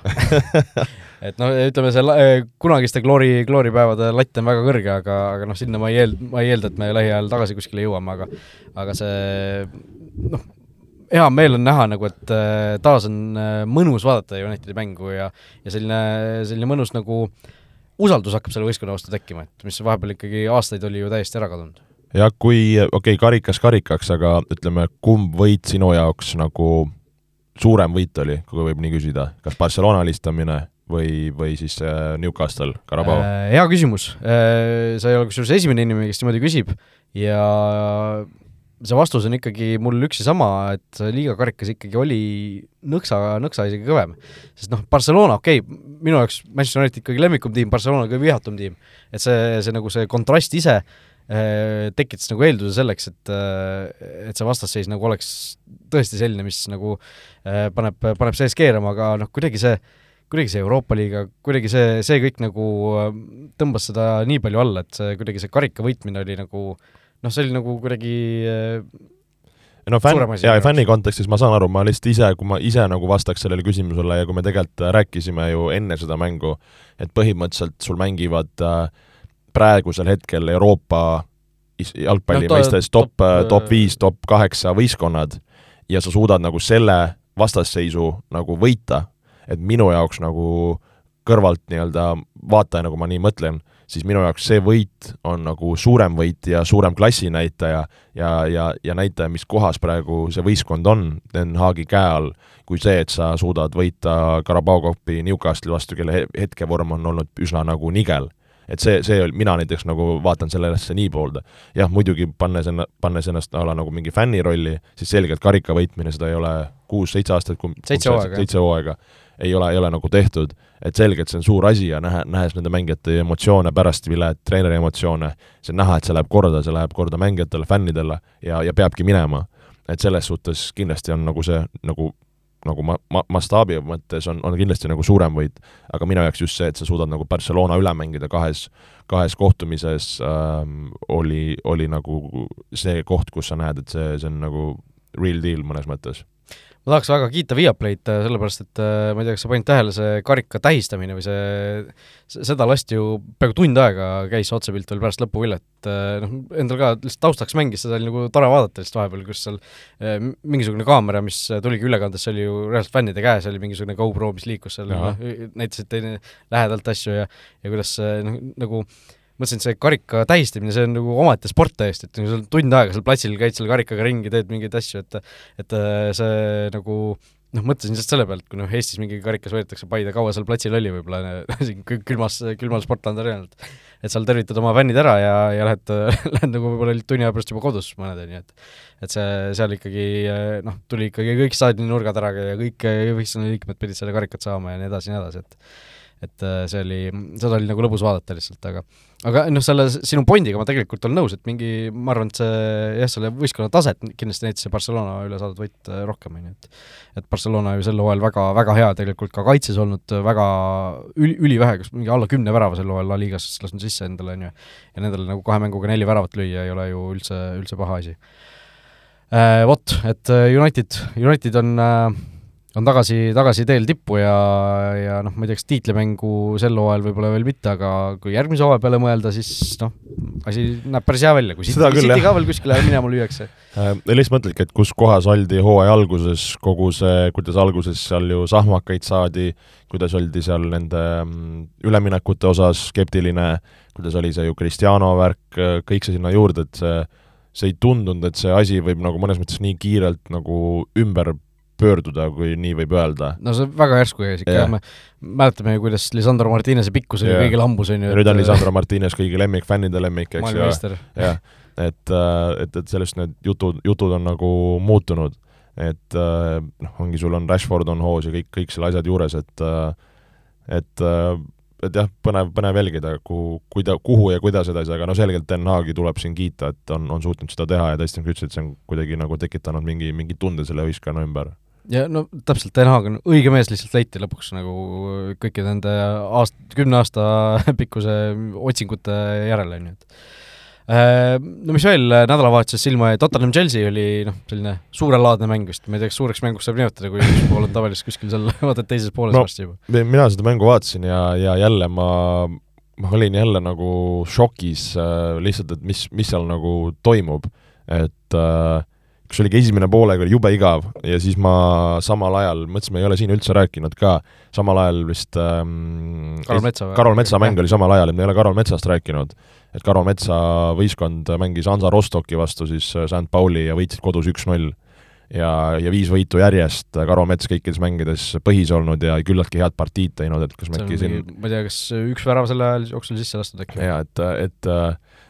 et noh, ütleme see kunagiste gloori, glooripäevade latt on väga kõrge, aga, aga noh, sinna ma ei eel-, ma ei eelda, et me lähiajal tagasi kuskile jõuame, aga aga see noh, hea meel on näha nagu, et äh, taas on äh, mõnus vaadata Unitedi mängu ja ja selline, selline mõnus nagu usaldus hakkab selle võistkonna vastu tekkima, et mis vahepeal ikkagi aastaid oli ju täiesti ära kadunud. ja kui, okei okay,, karikas karikaks, aga ütleme, kumb võit sinu jaoks nagu suurem võit oli, kui võib nii küsida, kas Barcelona alistamine või, või siis äh, Newcastle, Carabao äh,? Hea küsimus äh,, sa ei ole kusjuures esimene inimene, kes niimoodi küsib ja see vastus on ikkagi mul üks ja sama, et liiga karikas ikkagi oli nõksa, nõksa isegi kõvem. sest noh, Barcelona, okei okay,, minu jaoks Manchester United ikkagi lemmikum tiim, Barcelona kõige vihatum tiim. et see, see nagu see kontrast ise äh, tekitas nagu eelduse selleks, et äh, et see vastasseis nagu oleks tõesti selline, mis nagu äh, paneb, paneb sees keerama, aga noh, kuidagi see kuidagi see Euroopa liiga, kuidagi see, see kõik nagu tõmbas seda nii palju alla, et see kuidagi see karika võitmine oli nagu noh, see oli nagu kuidagi no fänn, jaa, fänni kontekstis ma saan aru, ma lihtsalt ise, kui ma ise nagu vastaks sellele küsimusele ja kui me tegelikult rääkisime ju enne seda mängu, et põhimõtteliselt sul mängivad äh, praegusel hetkel Euroopa jalgpalli no, mõistes top, top, äh, top viis, top kaheksa võistkonnad ja sa suudad nagu selle vastasseisu nagu võita, et minu jaoks nagu kõrvalt nii-öelda vaataja, nagu ma nii mõtlen, siis minu jaoks see võit on nagu suurem võit ja suurem klassinäitaja ja, ja, ja näitaja, mis kohas praegu see võistkond on Den Haagi käe all, kui see, et sa suudad võita Carabao Cupi Newcastle'i vastu, kelle hetkevorm on olnud üsna nagu nigel. Et see, see, mina näiteks nagu vaatan sellesse nii poolde. jah, muidugi pannes enna-, pannes ennast a la nagu mingi fänni rolli, siis selgelt karika võitmine, seda ei ole kuus-seitse aastat, kui seitse hooaega, seitse hooaega ei ole, ei ole nagu tehtud, et selgelt see on suur asi ja nähe, nähes nende mängijate emotsioone pärast vilet, treeneri emotsioone, see on näha, et see läheb korda, see läheb korda mängijatele, fännidele ja, ja peabki minema. et selles suhtes kindlasti on nagu see nagu nagu ma-, ma-, mastaabi mõttes on, on kindlasti nagu suurem võit, aga minu jaoks just see, et sa suudad nagu Barcelona üle mängida kahes, kahes kohtumises ähm, oli, oli nagu see koht, kus sa näed, et see, see on nagu real deal mõnes mõttes ma tahaks väga kiita Viaplayt, äh, sellepärast et äh, ma ei tea, kas sa panid tähele, see karika tähistamine või see, seda lasti ju peaaegu tund aega käis otsepilt veel pärast lõpuvillet, äh, noh, endal ka lihtsalt taustaks mängis, seda oli nagu tore vaadata lihtsalt vahepeal, kus seal mingisugune kaamera, mis tuligi ülekandes, see oli ju reaalselt fännide käes, oli mingisugune GoPro, mis liikus seal, noh, näitasid teine lähedalt asju ja ja kuidas noh, nagu mõtlesin, et see karika tähistamine, see on nagu omaette sport täiesti, et sa tund aega seal platsil käid selle karikaga ringi, teed mingeid asju, et et äh, see nagu noh, mõtlesin lihtsalt selle pealt, kui noh, Eestis mingi karikas võetakse Paide, kaua seal platsil oli võib-olla siin külmas, külmal Sportlandi arenalt, et seal tervitad oma fännid ära ja, ja lähed, lähed nagu võib-olla tunni aja pärast juba kodus mõnedeni, et et see, seal ikkagi noh, tuli ikkagi kõik staadioni nurgad ära ja kõik võistkonna liikmed pidid selle karikat saama ja nii edasi ja nii edasi, et et äh, see oli, seda oli nagu lõbus vaadata lihtsalt, aga aga noh, selle sinu pointiga ma tegelikult olen nõus, et mingi, ma arvan, et see jah, selle võistkonna taset kindlasti näitas see Barcelona üle saadud võit äh, rohkem, on ju, et et Barcelona ju sel hooajal väga, väga hea tegelikult ka kaitses olnud, väga üli, ülivähe, kas mingi alla kümne värava sel hooajal La Ligas lasknud sisse endale, on ju, ja nendele nagu kahe mänguga neli väravat lüüa ei ole ju üldse, üldse paha asi. Äh, vot, et United, United on äh, on tagasi, tagasi teel tippu ja, ja noh, ma ei tea, kas tiitlimängu sel hooajal võib-olla veel mitte, aga kui järgmise hooaja peale mõelda, siis noh, asi näeb päris hea välja, kui City, City ka veel kuskile minema lüüakse äh,. lihtsalt mõtledki, et kus kohas oldi hooaja alguses, kogu see, kuidas alguses seal ju sahmakaid saadi, kuidas oldi seal nende mm, üleminekute osas skeptiline, kuidas oli see ju Cristiano värk, kõik see sinna juurde, et see see ei tundunud, et see asi võib nagu mõnes mõttes nii kiirelt nagu ümber pöörduda, kui nii võib öelda. no see väga järsku käis ikka me mäletame ju, kuidas Lisandro Martinese pikkus oli kõigil hambus, on ju. nüüd on Lisandro Martines kõigi lemmik, fännide lemmik, eks ju. jah, et, äh, et, et sellest need jutud, jutud on nagu muutunud. et äh, noh, ongi, sul on Rashford on hoos ja kõik, kõik selle asjad juures, et äh, et et jah, põnev, põnev jälgida, kuhu, kuida-, kuhu ja kuidas edasi, aga no selgelt Den Haagi tuleb siin kiita, et on, on suutnud seda teha ja tõesti, nagu sa ütlesid, see on kuidagi nagu tekitanud mingi, mingi tunde selle ühiskonna ümber ja no täpselt, Den Haag on õige mees lihtsalt leiti lõpuks nagu kõikide nende aast-, kümne aasta pikkuse otsingute järel, on ju, et äh, no mis veel nädalavahetuses silma jäi, Tottenham Chelsea oli noh, selline suurelaadne mäng vist, ma ei tea, kas suureks mänguks saab nimetada, kui üks pool on tavaliselt kuskil seal vaata teises pooles no, varsti juba. mina seda mängu vaatasin ja, ja jälle ma, ma olin jälle nagu šokis äh, lihtsalt, et mis, mis seal nagu toimub, et äh, kus oligi esimene poolega oli jube igav ja siis ma samal ajal, mõtlesin, ma ei ole siin üldse rääkinud ka, samal ajal vist ähm, Karol Metsa Karol Metsa mäng oli samal ajal, et me ei ole Karol Metsast rääkinud. et Karol Metsa võistkond mängis Hansa Rostocki vastu siis äh, St Pauli ja võitsid kodus üks-null. ja, ja viis võitu järjest, Karol Mets kõikides mängides põhis olnud ja küllaltki head partiid teinud, et kas me äkki siin ma ei tea, kas üks värav selle ajal jooksul sisse lastud äkki? jaa, et, et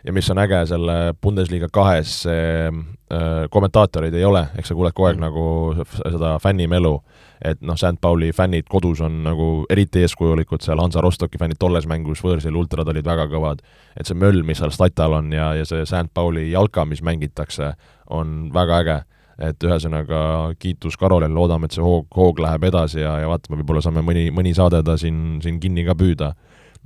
ja mis on äge selle Bundesliga kahes, see äh, kommentaatoreid ei ole, eks sa kuuled kogu aeg mm. nagu seda fännimelu, et noh, St Pauli fännid kodus on nagu eriti eeskujulikud, seal Hansa Rostocki fännid tolles mängus, võõrsil ultrad olid väga kõvad. et see möll, mis seal statal on ja, ja see St Pauli jalka, mis mängitakse, on väga äge et ühesõnaga kiitus Karolile, loodame, et see hoog, hoog läheb edasi ja, ja vaatame, võib-olla saame mõni, mõni saade ta siin, siin kinni ka püüda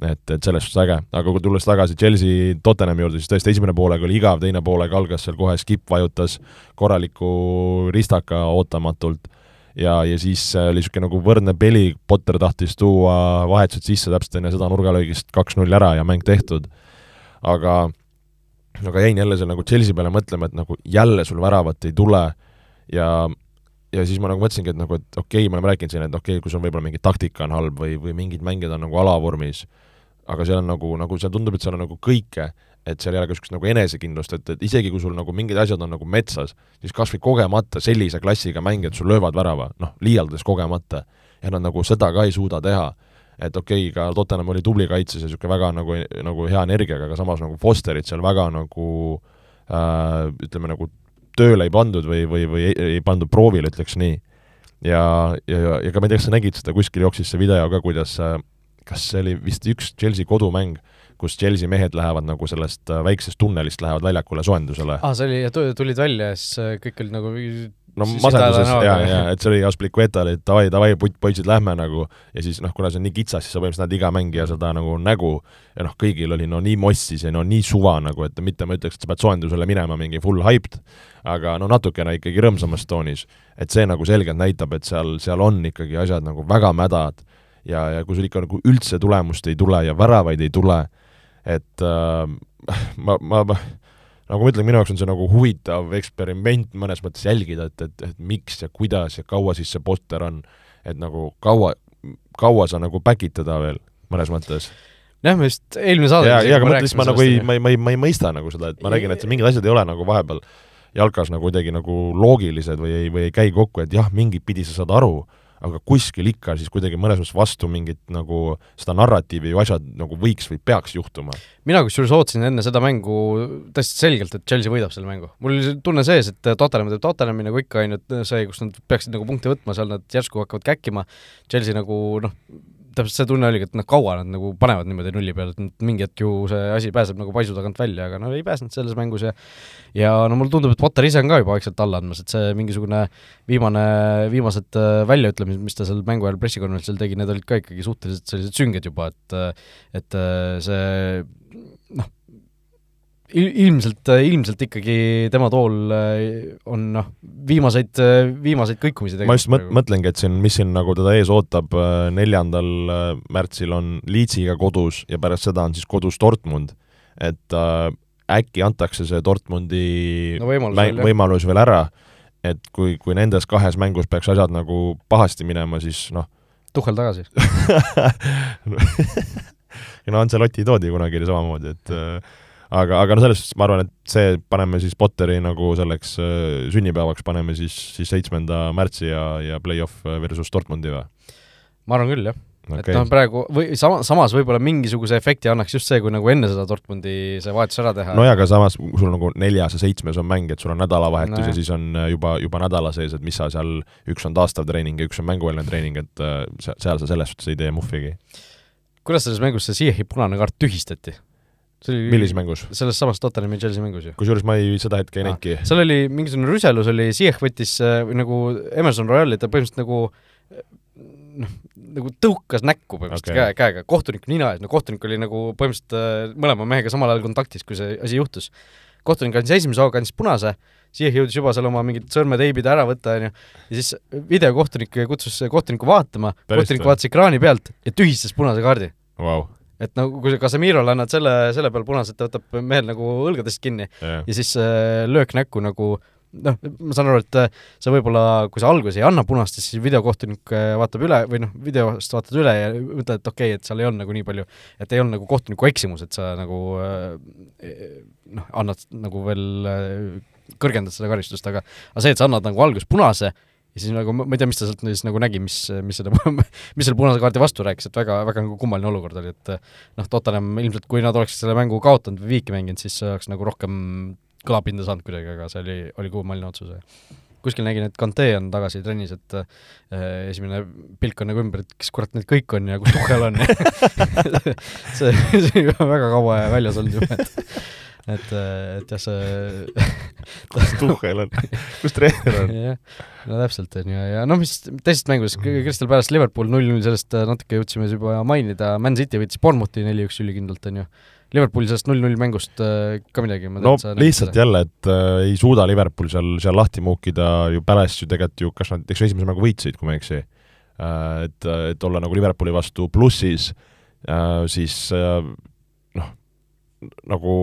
et, et selles suhtes äge, aga kui tulles tagasi Chelsea Tottenhami juurde, siis tõesti esimene poolega oli igav, teine poolega algas seal kohe skip vajutas korraliku ristaka ootamatult. Ja, ja siis oli niisugune nagu võrdne peli, Potter tahtis tuua vahetused sisse täpselt enne seda nurgalöögist kaks-null ära ja mäng tehtud. aga aga jäin jälle seal nagu Chelsea peale mõtlema, et nagu jälle sul väravat ei tule. Ja ja siis ma nagu mõtlesingi, et nagu, et okei okay,, me oleme rääkinud siin, et okei okay,, kui sul võib-olla mingi taktika on halb või, või mingid mängijad on nagu alavormis, aga seal on nagu, nagu seal tundub, et seal on nagu kõike, et seal ei ole ka niisugust nagu enesekindlust, et, et isegi kui sul nagu mingid asjad on nagu metsas, siis kas või kogemata sellise klassiga mängijad sul löövad värava, noh, liialdades kogemata, ja nad nagu seda ka ei suuda teha. et okei okay,, ka Tottenham oli tubli kaitses ja niisugune väga nagu, nagu hea energiaga, aga samas nagu Fosterit seal väga nagu äh, ütleme nagu tööle ei pandud või, või, või ei, ei pandud proovile, ütleks nii. ja, ja, ja ka ma ei tea, kas sa nägid seda, kuskil jooksis see video ka, kuidas äh, kas see oli vist üks Chelsea kodumäng, kus Chelsea mehed lähevad nagu sellest äh, väiksest tunnelist, lähevad väljakule soojendusele. aa, see oli, tulid välja ja siis äh, kõik olid nagu no masenduses ja, ja et see oli Aspilicueta oli, et davai, davai, poisid, lähme nagu, ja siis noh, kuna see on nii kitsas, siis sa põhimõtteliselt näed iga mängija seda nagu nägu ja noh, kõigil oli no nii mossis ja no nii suva nagu, et mitte ma ütleks, et sa pead soojendusele minema mingi full hyped, aga no natukene ikkagi rõõmsamas toonis. et see nagu selgelt näitab, et seal, seal on ikkagi asjad nagu väga mädad ja, ja kui sul ikka nagu üldse tulemust ei tule ja väravaid ei tule, et äh, ma, ma, ma nagu ma ütlen, minu jaoks on see nagu huvitav eksperiment mõnes mõttes jälgida, et, et, et miks ja kuidas ja kaua siis see poster on, et nagu kaua, kaua sa nagu teda veel mõnes mõttes. Jah, me vist eelmine saade jaa, jaa, aga mõtlesin, ma nagu ei, ma ei, ma ei, ma ei mõista nagu seda, et ma nägin, et mingid asjad ei ole nagu vahepeal jalkas nagu kuidagi nagu loogilised või ei, või ei käi kokku, et jah, mingit pidi sa saad aru, aga kuskil ikka siis kuidagi mõnes mõttes vastu mingit nagu seda narratiivi ju asjad nagu võiks või peaks juhtuma. mina kusjuures ootasin enne seda mängu täiesti selgelt, et Chelsea võidab selle mängu. mul oli tunne sees, et Tottenham teeb Tottenhami nagu ikka, on ju, see, kus nad peaksid nagu punkte võtma, seal nad järsku hakkavad käkkima, Chelsea nagu noh, täpselt see tunne oligi, et noh, kaua nad nagu panevad niimoodi nulli peale, et mingi hetk ju see asi pääseb nagu paisu tagant välja, aga no ei pääsenud selles mängus ja ja no mulle tundub, et Potter ise on ka juba vaikselt alla andmas, et see mingisugune viimane, viimased äh, väljaütlemised, mis ta seal mängu ajal pressikonverentsil tegi, need olid ka ikkagi suhteliselt sellised sünged juba, et et äh, see noh, ilmselt, ilmselt ikkagi tema tool äh, on noh, viimaseid, viimaseid kõikumisi ma just mõt-, mõtlengi, et siin, mis siin nagu teda ees ootab, äh, neljandal äh, märtsil on Leedsiga kodus ja pärast seda on siis kodus Dortmund, et äh, äkki antakse see Dortmundi no, võimalus, mäng, veel, võimalus veel ära, et kui, kui nendes kahes mängus peaks asjad nagu pahasti minema, siis noh. Tuhhel tagasi. No Ancelotti toodi kunagi samamoodi, et äh, aga, aga no selles suhtes ma arvan, et see paneme siis Potteri nagu selleks äh, sünnipäevaks, paneme siis, siis seitsmenda märtsi ja, ja play-off versus Dortmundi või? ma arvan küll, jah okay.. et noh, praegu või sama, samas võib-olla mingisuguse efekti annaks just see, kui nagu enne seda Dortmundi see vahetus ära teha. nojah, aga samas sul nagu neljas ja seitsmes on mäng, et sul on nädalavahetus no, ja siis on äh, juba, juba nädala sees, et mis sa seal, üks on taastav treening ja üks on mänguväline treening, et äh, seal sa selles suhtes ei tee muhvigi. kuidas selles mängus see Ziyech'i punane kaart tühistati? Oli, millises mängus? selles samas Tottenhami Chelsea mängus ju. kusjuures ma ei, seda hetke ei ah, näinudki. seal oli mingisugune rüselus oli, Ziyech võttis äh, või nagu Emerson Royale'i ta põhimõtteliselt nagu äh, noh, nagu tõukas näkku põhimõtteliselt okay. käe, käega, kohtuniku nina ees, no kohtunik oli nagu põhimõtteliselt äh, mõlema mehega samal ajal kontaktis, kui see asi juhtus. kohtunik andis esimese hooga, andis punase, Ziyech jõudis juba seal oma mingid sõrmeteibid ära võtta, onju, ja siis videokohtunik kutsus kohtuniku vaatama, kohtunik vaatas ekraani pealt ja tühistas punase kaardi wow et nagu kui sa Casemirole annad selle, selle peale punase, et ta võtab mehel nagu õlgadest kinni yeah. ja siis äh, löök näkku nagu noh, ma saan aru, et äh, sa võib-olla, kui sa alguses ei anna punast, siis videokohtunik äh, vaatab üle või noh, videost vaatad üle ja ütled, et okei okay,, et seal ei olnud nagu nii palju, et ei olnud nagu kohtuniku eksimus, et sa nagu äh, noh, annad nagu veel kõrgendad seda karistust, aga aga see, et sa annad nagu alguses punase ja siis nagu ma ei tea, mis ta sealt siis nagu nägi, mis, mis selle, mis selle punase kaardi vastu rääkis, et väga, väga nagu kummaline olukord oli, et noh, Tottenham ilmselt, kui nad oleksid selle mängu kaotanud või viiki mänginud, siis oleks nagu rohkem kõlapinda saanud kuidagi, aga see oli, oli kummaline otsus. kuskil nägin, et Kante on tagasi trennis, et äh, esimene pilk on nagu ümber, et kes kurat need kõik on ja kus Tuhhel on see, see on väga kaua väljas olnud juba, et et, et jah, see kus Tuhhel on, kus treener on? jah, no täpselt, on ju, ja noh, mis teisest mängudest, Crystal Palace Liverpool null-null, sellest äh, natuke jõudsime juba mainida, Man City võitis Bournemouthi neli-üks ülikindlalt, on ju. Liverpooli sellest null-null mängust äh, ka midagi no lihtsalt seda. jälle, et äh, ei suuda Liverpool seal, seal lahti muukida ju Palace ju tegelikult ju, kas nad, eks ju esimese mängu võitsid, kui ma ei eksi äh,, et, et olla nagu Liverpooli vastu plussis äh,, siis äh, noh, nagu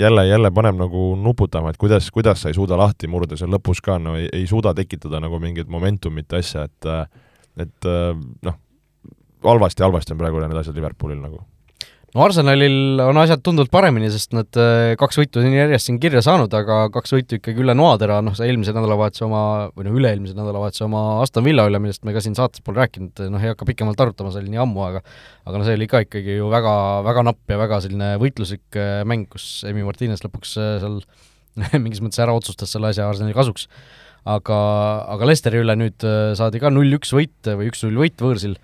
jälle, jälle paneb nagu nuputama, et kuidas, kuidas sa ei suuda lahti murda seal lõpus ka, no ei, ei suuda tekitada nagu mingit momentumit, asja, et et noh, halvasti, halvasti on praegu need asjad Liverpoolil nagu no Arsenalil on asjad tunduvalt paremini, sest nad äh, kaks võitu on järjest siin kirja saanud, aga kaks võitu ikkagi üle noatera, noh, see eelmise nädalavahetuse oma, või no üle-eelmise nädalavahetuse oma Aston Villa üle, millest me ka siin saates pole rääkinud, noh, ei hakka pikemalt arutama, see oli nii ammu, aga aga no see oli ka ikkagi ju väga, väga napp ja väga selline võitluslik äh, mäng, kus Emi Martines lõpuks seal mingis mõttes ära otsustas selle asja Arsenali kasuks. aga, aga Lesteri üle nüüd saadi ka null-üks võit või üks-null võit võõrsil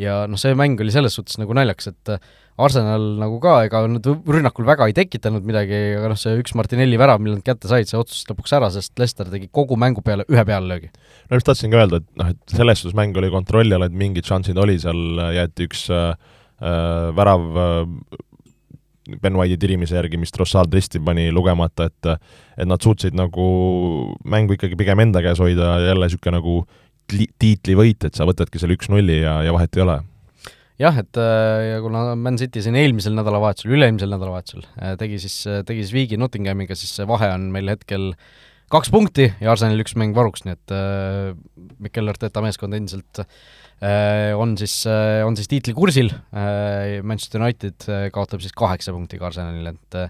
ja noh, see mäng oli selles suhtes nagu naljakas, et Arsenal nagu ka, ega nad rünnakul väga ei tekitanud midagi, aga noh, see üks Martinelli värav, mille nad kätte said, see otsustas lõpuks ära, sest Leicester tegi kogu mängu peale ühe pealelöögi. no just tahtsin ka öelda, et noh, et selles suhtes mäng oli kontrolli all, et mingid šansid oli, seal jäeti üks äh, äh värav äh, Ben White'i tirimise järgi, mis Trossard risti pani lugemata, et et nad suutsid nagu mängu ikkagi pigem enda käes hoida, jälle niisugune nagu tiitlivõit, et sa võtadki selle üks-nulli ja, ja vahet ei ole. Jah, et äh, ja kuna Man City siin eelmisel nädalavahetusel, üle-eelmisel nädalavahetusel äh, tegi siis, äh, tegi siis viigi Nottinghamiga, siis see vahe on meil hetkel kaks punkti ja Arsenalil üks mäng varuks, nii et äh, Mikel Arteta meeskond endiselt äh, on siis äh,, on siis tiitlikursil äh,, Manchester United kaotab siis kaheksa punktiga Arsenalile, et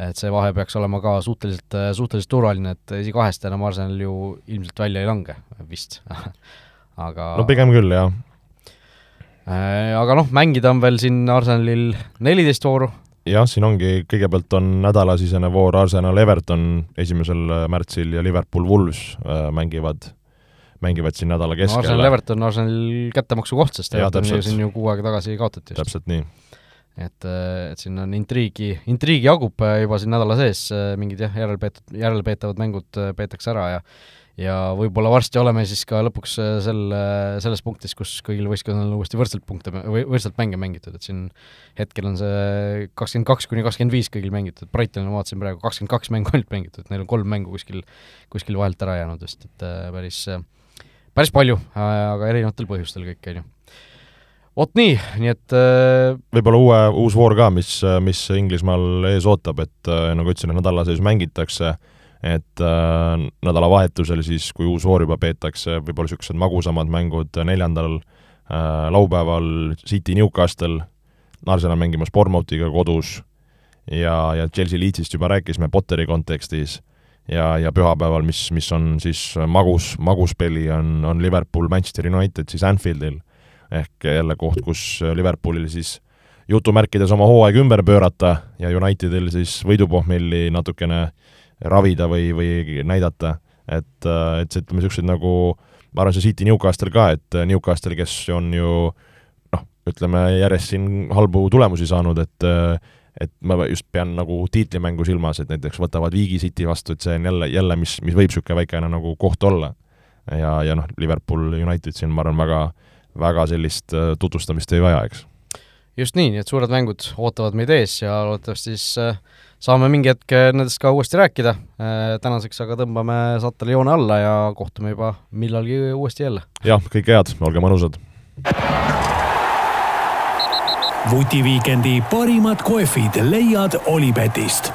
et see vahe peaks olema ka suhteliselt, suhteliselt turvaline, et esikahest enam Arsenal ju ilmselt välja ei lange vist aga no pigem küll, jah. Äh, aga noh, mängida on veel siin Arsenalil neliteist vooru. jah, siin ongi, kõigepealt on nädalasisene voor Arsenal Everton esimesel märtsil ja Liverpool Wolves äh, mängivad mängivad siin nädala keskel no,. Arsenal Everton, Arsenali kättemaksu koht, sest Everton ju siin ju kuu aega tagasi kaotati just. täpselt nii. Et, et siin on intriigi, intriigi jagub juba siin nädala sees, mingid jah, järelpeetud, järelpeetavad mängud peetakse ära ja ja võib-olla varsti oleme siis ka lõpuks sel, selles punktis, kus kõigil võistkondadel on uuesti võrdselt punkte või võrdselt mänge mängitud, et siin hetkel on see kakskümmend kaks kuni kakskümmend viis kõigil mängitud, Brightonil ma vaatasin praegu kakskümmend kaks mängu ainult mängitud, neil on kolm mängu kuskil, kuskil vahelt ära jäänud vist, et päris äh, päris palju, aga erinevatel põhjustel kõik, on ju. Vot nii, nii et äh, võib-olla uue, uus voor ka, mis, mis Inglismaal ees ootab, et äh, nagu ütlesin, nädala sees mängitakse, et äh, nädalavahetusel siis, kui uus voor juba peetakse, võib-olla niisugused magusamad mängud neljandal laupäeval City Newcastle, Arsenal mängimas Bournemouthiga kodus ja, ja Chelsea Leedsist juba rääkisime Potteri kontekstis ja, ja pühapäeval, mis, mis on siis magus, magus peli, on, on Liverpool, Manchester United siis Anfieldil. Ehk jälle koht, kus Liverpoolil siis jutumärkides oma hooaeg ümber pöörata ja Unitedil siis võidupohmelli natukene ravida või, või näidata, et, et see, ütleme, niisugused nagu ma arvan, see City Newcastle ka, et Newcastle, kes on ju noh, ütleme järjest siin halbu tulemusi saanud, et et ma just pean nagu tiitlimängu silmas, et näiteks võtavad Viigi City vastu, et see on jälle, jälle mis, mis võib niisugune väikene nagu koht olla. ja, ja noh, Liverpool United siin ma arvan, väga, väga sellist äh, tutvustamist ei vaja, eks. just nii, nii et suured mängud ootavad meid ees ja loodetavasti siis äh, saame mingi hetk nendest ka uuesti rääkida, äh, tänaseks aga tõmbame saatele joone alla ja kohtume juba millalgi uuesti jälle. jah, kõike head, olge mõnusad! vutiviikendi parimad kohvid leiad Olipetist